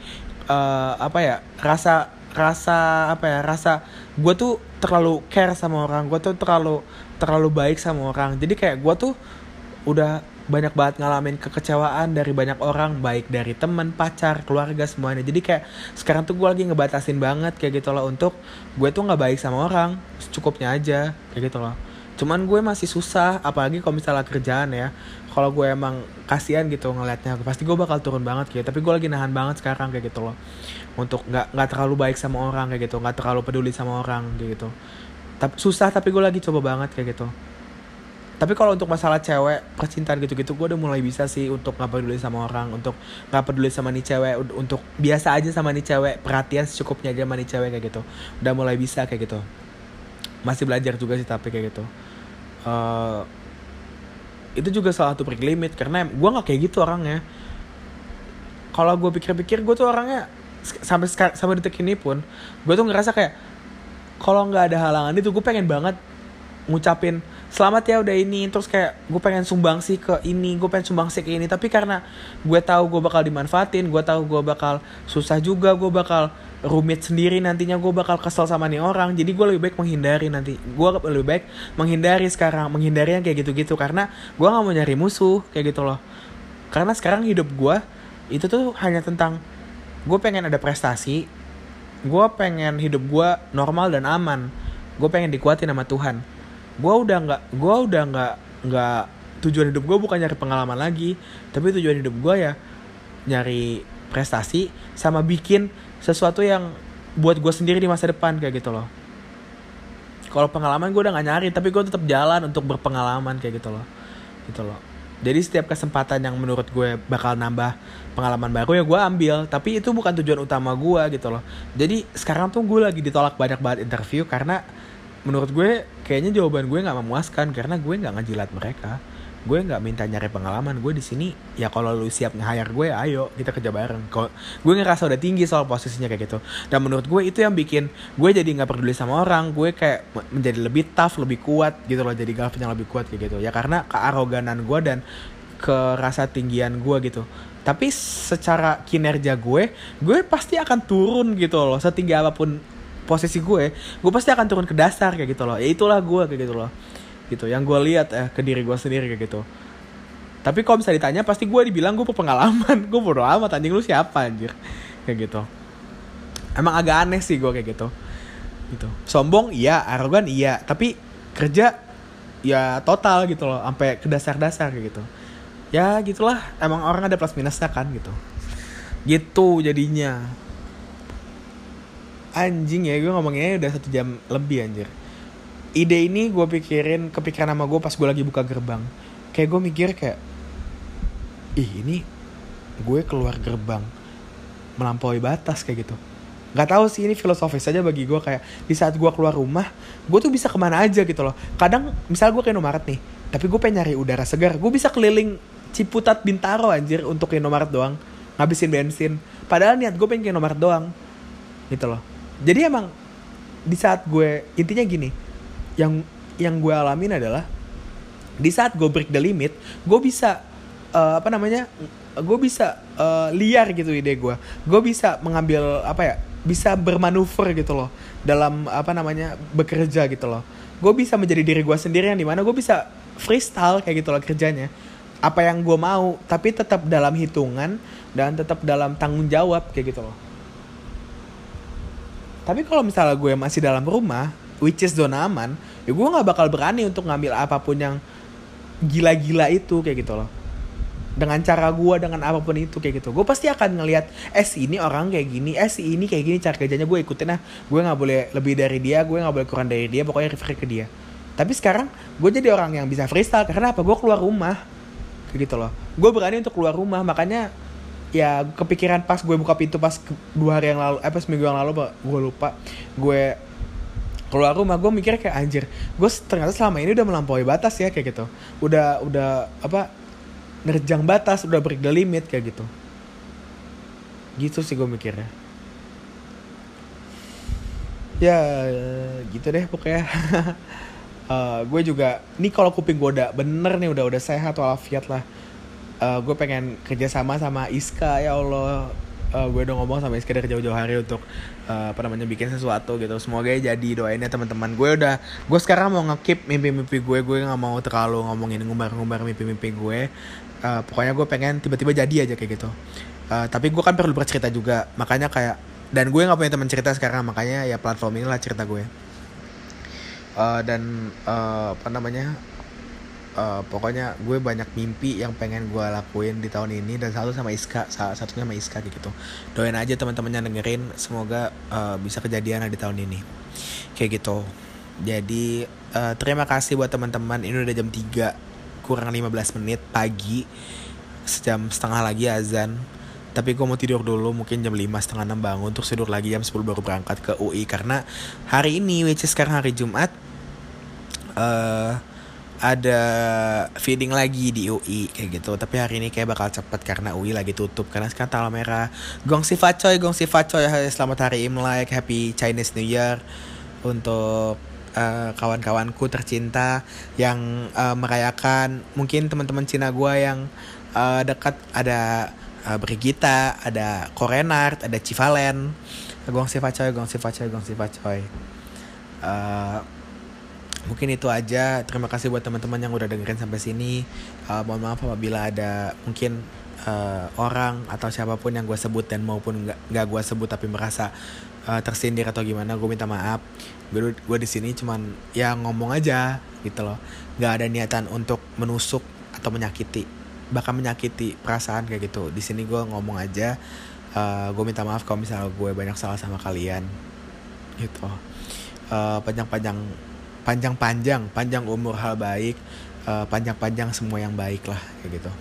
uh, apa ya rasa rasa apa ya rasa gue tuh terlalu care sama orang gue tuh terlalu terlalu baik sama orang. Jadi kayak gue tuh udah banyak banget ngalamin kekecewaan dari banyak orang baik dari teman pacar keluarga semuanya. Jadi kayak sekarang tuh gue lagi ngebatasin banget kayak gitu loh untuk gue tuh nggak baik sama orang cukupnya aja kayak gitu loh. Cuman gue masih susah apalagi kalau misalnya kerjaan ya. Kalau gue emang kasihan gitu ngelihatnya pasti gue bakal turun banget gitu. Tapi gue lagi nahan banget sekarang kayak gitu loh. Untuk nggak nggak terlalu baik sama orang kayak gitu nggak terlalu peduli sama orang kayak gitu. Tapi susah tapi gue lagi coba banget kayak gitu tapi kalau untuk masalah cewek percintaan gitu-gitu gue udah mulai bisa sih untuk nggak peduli sama orang untuk nggak peduli sama nih cewek untuk biasa aja sama nih cewek perhatian secukupnya aja sama nih cewek kayak gitu. Udah mulai bisa kayak gitu. Masih belajar juga sih tapi kayak gitu. Uh, itu juga salah satu break limit karena gue nggak kayak gitu orangnya. Kalau gue pikir-pikir gue tuh orangnya sampai sampai detik ini pun gue tuh ngerasa kayak kalau nggak ada halangan itu gue pengen banget ngucapin selamat ya udah ini. Terus kayak gue pengen sumbang sih ke ini gue pengen sumbang sih ke ini. Tapi karena gue tahu gue bakal dimanfaatin gue tahu gue bakal susah juga gue bakal rumit sendiri nantinya gue bakal kesel sama nih orang. Jadi gue lebih baik menghindari nanti. Gue lebih baik menghindari sekarang menghindari yang kayak gitu-gitu. Karena gue nggak mau nyari musuh kayak gitu loh. Karena sekarang hidup gue itu tuh hanya tentang gue pengen ada prestasi gue pengen hidup gue normal dan aman. Gue pengen dikuatin sama Tuhan gue udah nggak gue udah nggak nggak tujuan hidup gue bukan nyari pengalaman lagi. Tapi tujuan hidup gue ya nyari prestasi sama bikin sesuatu yang buat gue sendiri di masa depan kayak gitu loh. Kalau pengalaman gue udah gak nyari tapi gue tetap jalan untuk berpengalaman kayak gitu loh. Gitu loh. Jadi setiap kesempatan yang menurut gue bakal nambah pengalaman baru ya gue ambil. Tapi itu bukan tujuan utama gue gitu loh. Jadi sekarang tuh gue lagi ditolak banyak banget interview karena menurut gue kayaknya jawaban gue nggak memuaskan karena gue nggak ngejilat mereka. Gue nggak minta nyari pengalaman. Gue di sini ya kalau lu siap nge-hire gue ayo kita kerja bareng. Kalau gue ngerasa udah tinggi soal posisinya kayak gitu. Dan menurut gue itu yang bikin gue jadi nggak peduli sama orang. Gue kayak menjadi lebih tough lebih kuat gitu loh jadi galvan yang lebih kuat kayak gitu. Ya karena kearoganan gue dan kerasa tinggian gue gitu. Tapi secara kinerja gue gue pasti akan turun gitu loh setinggi apa pun posisi gue gue pasti akan turun ke dasar kayak gitu loh. Ya itulah gue kayak gitu loh. Gitu yang gue lihat ya ke diri gue sendiri kayak gitu. Tapi kalau bisa ditanya pasti gue dibilang gue pengalaman (laughs) gue bodo amat anjing lu siapa anjir? Kayak gitu. Emang agak aneh sih gue kayak gitu. Gitu. Sombong iya. Arogan iya. Tapi kerja ya total gitu loh. Sampai ke dasar-dasar kayak gitu. Ya gitulah. Emang orang ada plus minusnya kan gitu. Gitu jadinya anjing ya gue ngomongnya udah satu jam lebih anjir. Ide ini gue pikirin kepikiran sama gue pas gue lagi buka gerbang. Kayak gue mikir kayak ih ini gue keluar gerbang melampaui batas kayak gitu. Nggak tahu sih ini filosofis aja bagi gue kayak di saat gue keluar rumah gue tuh bisa ke mana aja gitu loh. Kadang misal gue ke Indomaret nih tapi gue pengen nyari udara segar gue bisa keliling Ciputat Bintaro anjir untuk ke Indomaret doang ngabisin bensin. Padahal niat gue pengen ke Indomaret doang gitu loh jadi emang di saat gue intinya gini yang yang gue alamin adalah di saat gue break the limit gue bisa uh, apa namanya gue bisa uh, liar gitu ide gue. Gue bisa mengambil apa ya bisa bermanuver gitu loh dalam apa namanya bekerja gitu loh. Gue bisa menjadi diri gue sendiri yang di mana gue bisa freestyle kayak gitu loh kerjanya. Apa yang gue mau tapi tetap dalam hitungan dan tetap dalam tanggung jawab kayak gitu loh tapi kalau misalnya gue masih dalam rumah which is zona aman ya gue nggak bakal berani untuk ngambil apa pun yang gila-gila itu kayak gitu loh. Dengan cara gue dengan apa pun itu kayak gitu. Gue pasti akan ngelihat eh si ini orang kayak gini eh si ini kayak gini cara kerjanya gue ikutin nah gue nggak boleh lebih dari dia gue nggak boleh kurang dari dia pokoknya refer ke dia. Tapi sekarang gue jadi orang yang bisa freestyle karena apa? Gue keluar rumah kayak gitu loh. Gue berani untuk keluar rumah makanya ya kepikiran pas gue buka pintu pas dua hari yang lalu eh pas minggu yang lalu gue lupa. Gue keluar rumah gue mikir kayak anjir gue ternyata selama ini udah melampaui batas ya kayak gitu. Udah udah apa nerjang batas udah break the limit kayak gitu. Gitu sih gue mikirnya. Ya gitu deh pokoknya. Uh, (laughs) gue juga ini kalau kuping gue udah bener nih udah udah sehat walafiat lah uh, gue pengen kerjasama sama Iska ya Allah. Uh, gue udah ngomong sama Iska dari jauh-jauh hari untuk uh, apa namanya bikin sesuatu gitu. Semoga jadi doain ya teman-teman. Gue udah gue sekarang mau ngekip mimpi-mimpi gue gue nggak mau terlalu ngomongin ngumbar-ngumbar mimpi-mimpi gue uh, pokoknya gue pengen tiba-tiba jadi aja kayak gitu. Uh, tapi gue kan perlu bercerita juga. Makanya kayak dan gue nggak punya teman cerita sekarang. Makanya ya platform inilah cerita gue uh, dan uh, apa namanya uh, pokoknya gue banyak mimpi yang pengen gue lakuin di tahun ini dan satu sama Iska salah satunya sama Iska gitu. Doain aja teman-teman yang dengerin semoga uh, bisa kejadian di tahun ini. Kayak gitu. Jadi uh, terima kasih buat teman-teman. Ini udah jam 3 kurang 15 menit pagi sejam setengah lagi azan. Tapi gue mau tidur dulu mungkin jam 5 setengah 6 bangun untuk tidur lagi jam 10 baru berangkat ke UI karena hari ini which is sekarang hari Jumat uh, ada feeding lagi di UI kayak gitu. Tapi hari ini kayak bakal cepet karena UI lagi tutup. Karena sekarang tanggal merah. Gong si facoy gong si facoy selamat hari Imlek happy Chinese New Year untuk uh, kawan-kawanku tercinta yang uh, merayakan mungkin teman-teman Cina gue yang uh, dekat. Ada uh, Brigita, ada Korenart, ada Civalen, Gong Sifacoy, Gong Sifacoy, Gong Sifacoy. Uh, mungkin itu aja. Terima kasih buat teman-teman yang udah dengerin sampai sini. Uh, mohon maaf apabila ada mungkin uh, orang atau siapa pun yang gue sebut dan maupun nggak nggak gue sebut tapi merasa uh, tersindir atau gimana gue minta maaf. Gue gue di sini cuman ya ngomong aja gitu loh. Nggak ada niatan untuk menusuk atau menyakiti. Bahkan menyakiti perasaan kayak gitu. Di sini gue ngomong aja. Uh, gue minta maaf kalau misalnya gue banyak salah sama kalian. Gitu. Uh, panjang-panjang panjang-panjang panjang umur hal baik uh, panjang-panjang semua yang baik lah kayak gitu.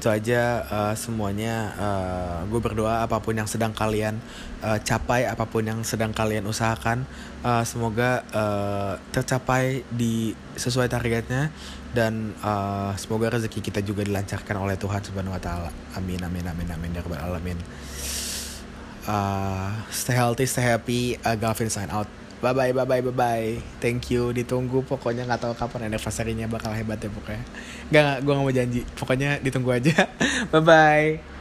Itu aja uh, semuanya uh, gue berdoa apa pun yang sedang kalian uh, capai apa pun yang sedang kalian usahakan uh, semoga uh, tercapai di sesuai targetnya dan uh, semoga rezeki kita juga dilancarkan oleh Tuhan Subhanahu Wa Taala. Amin amin amin amin ya rabbal alamin. Uh, stay healthy stay happy uh, Gavin sign out bye bye bye bye bye bye thank you. Ditunggu pokoknya nggak tahu kapan anniversary-nya bakal hebat ya pokoknya. Nggak gue nggak mau janji. Pokoknya ditunggu aja. (laughs) Bye bye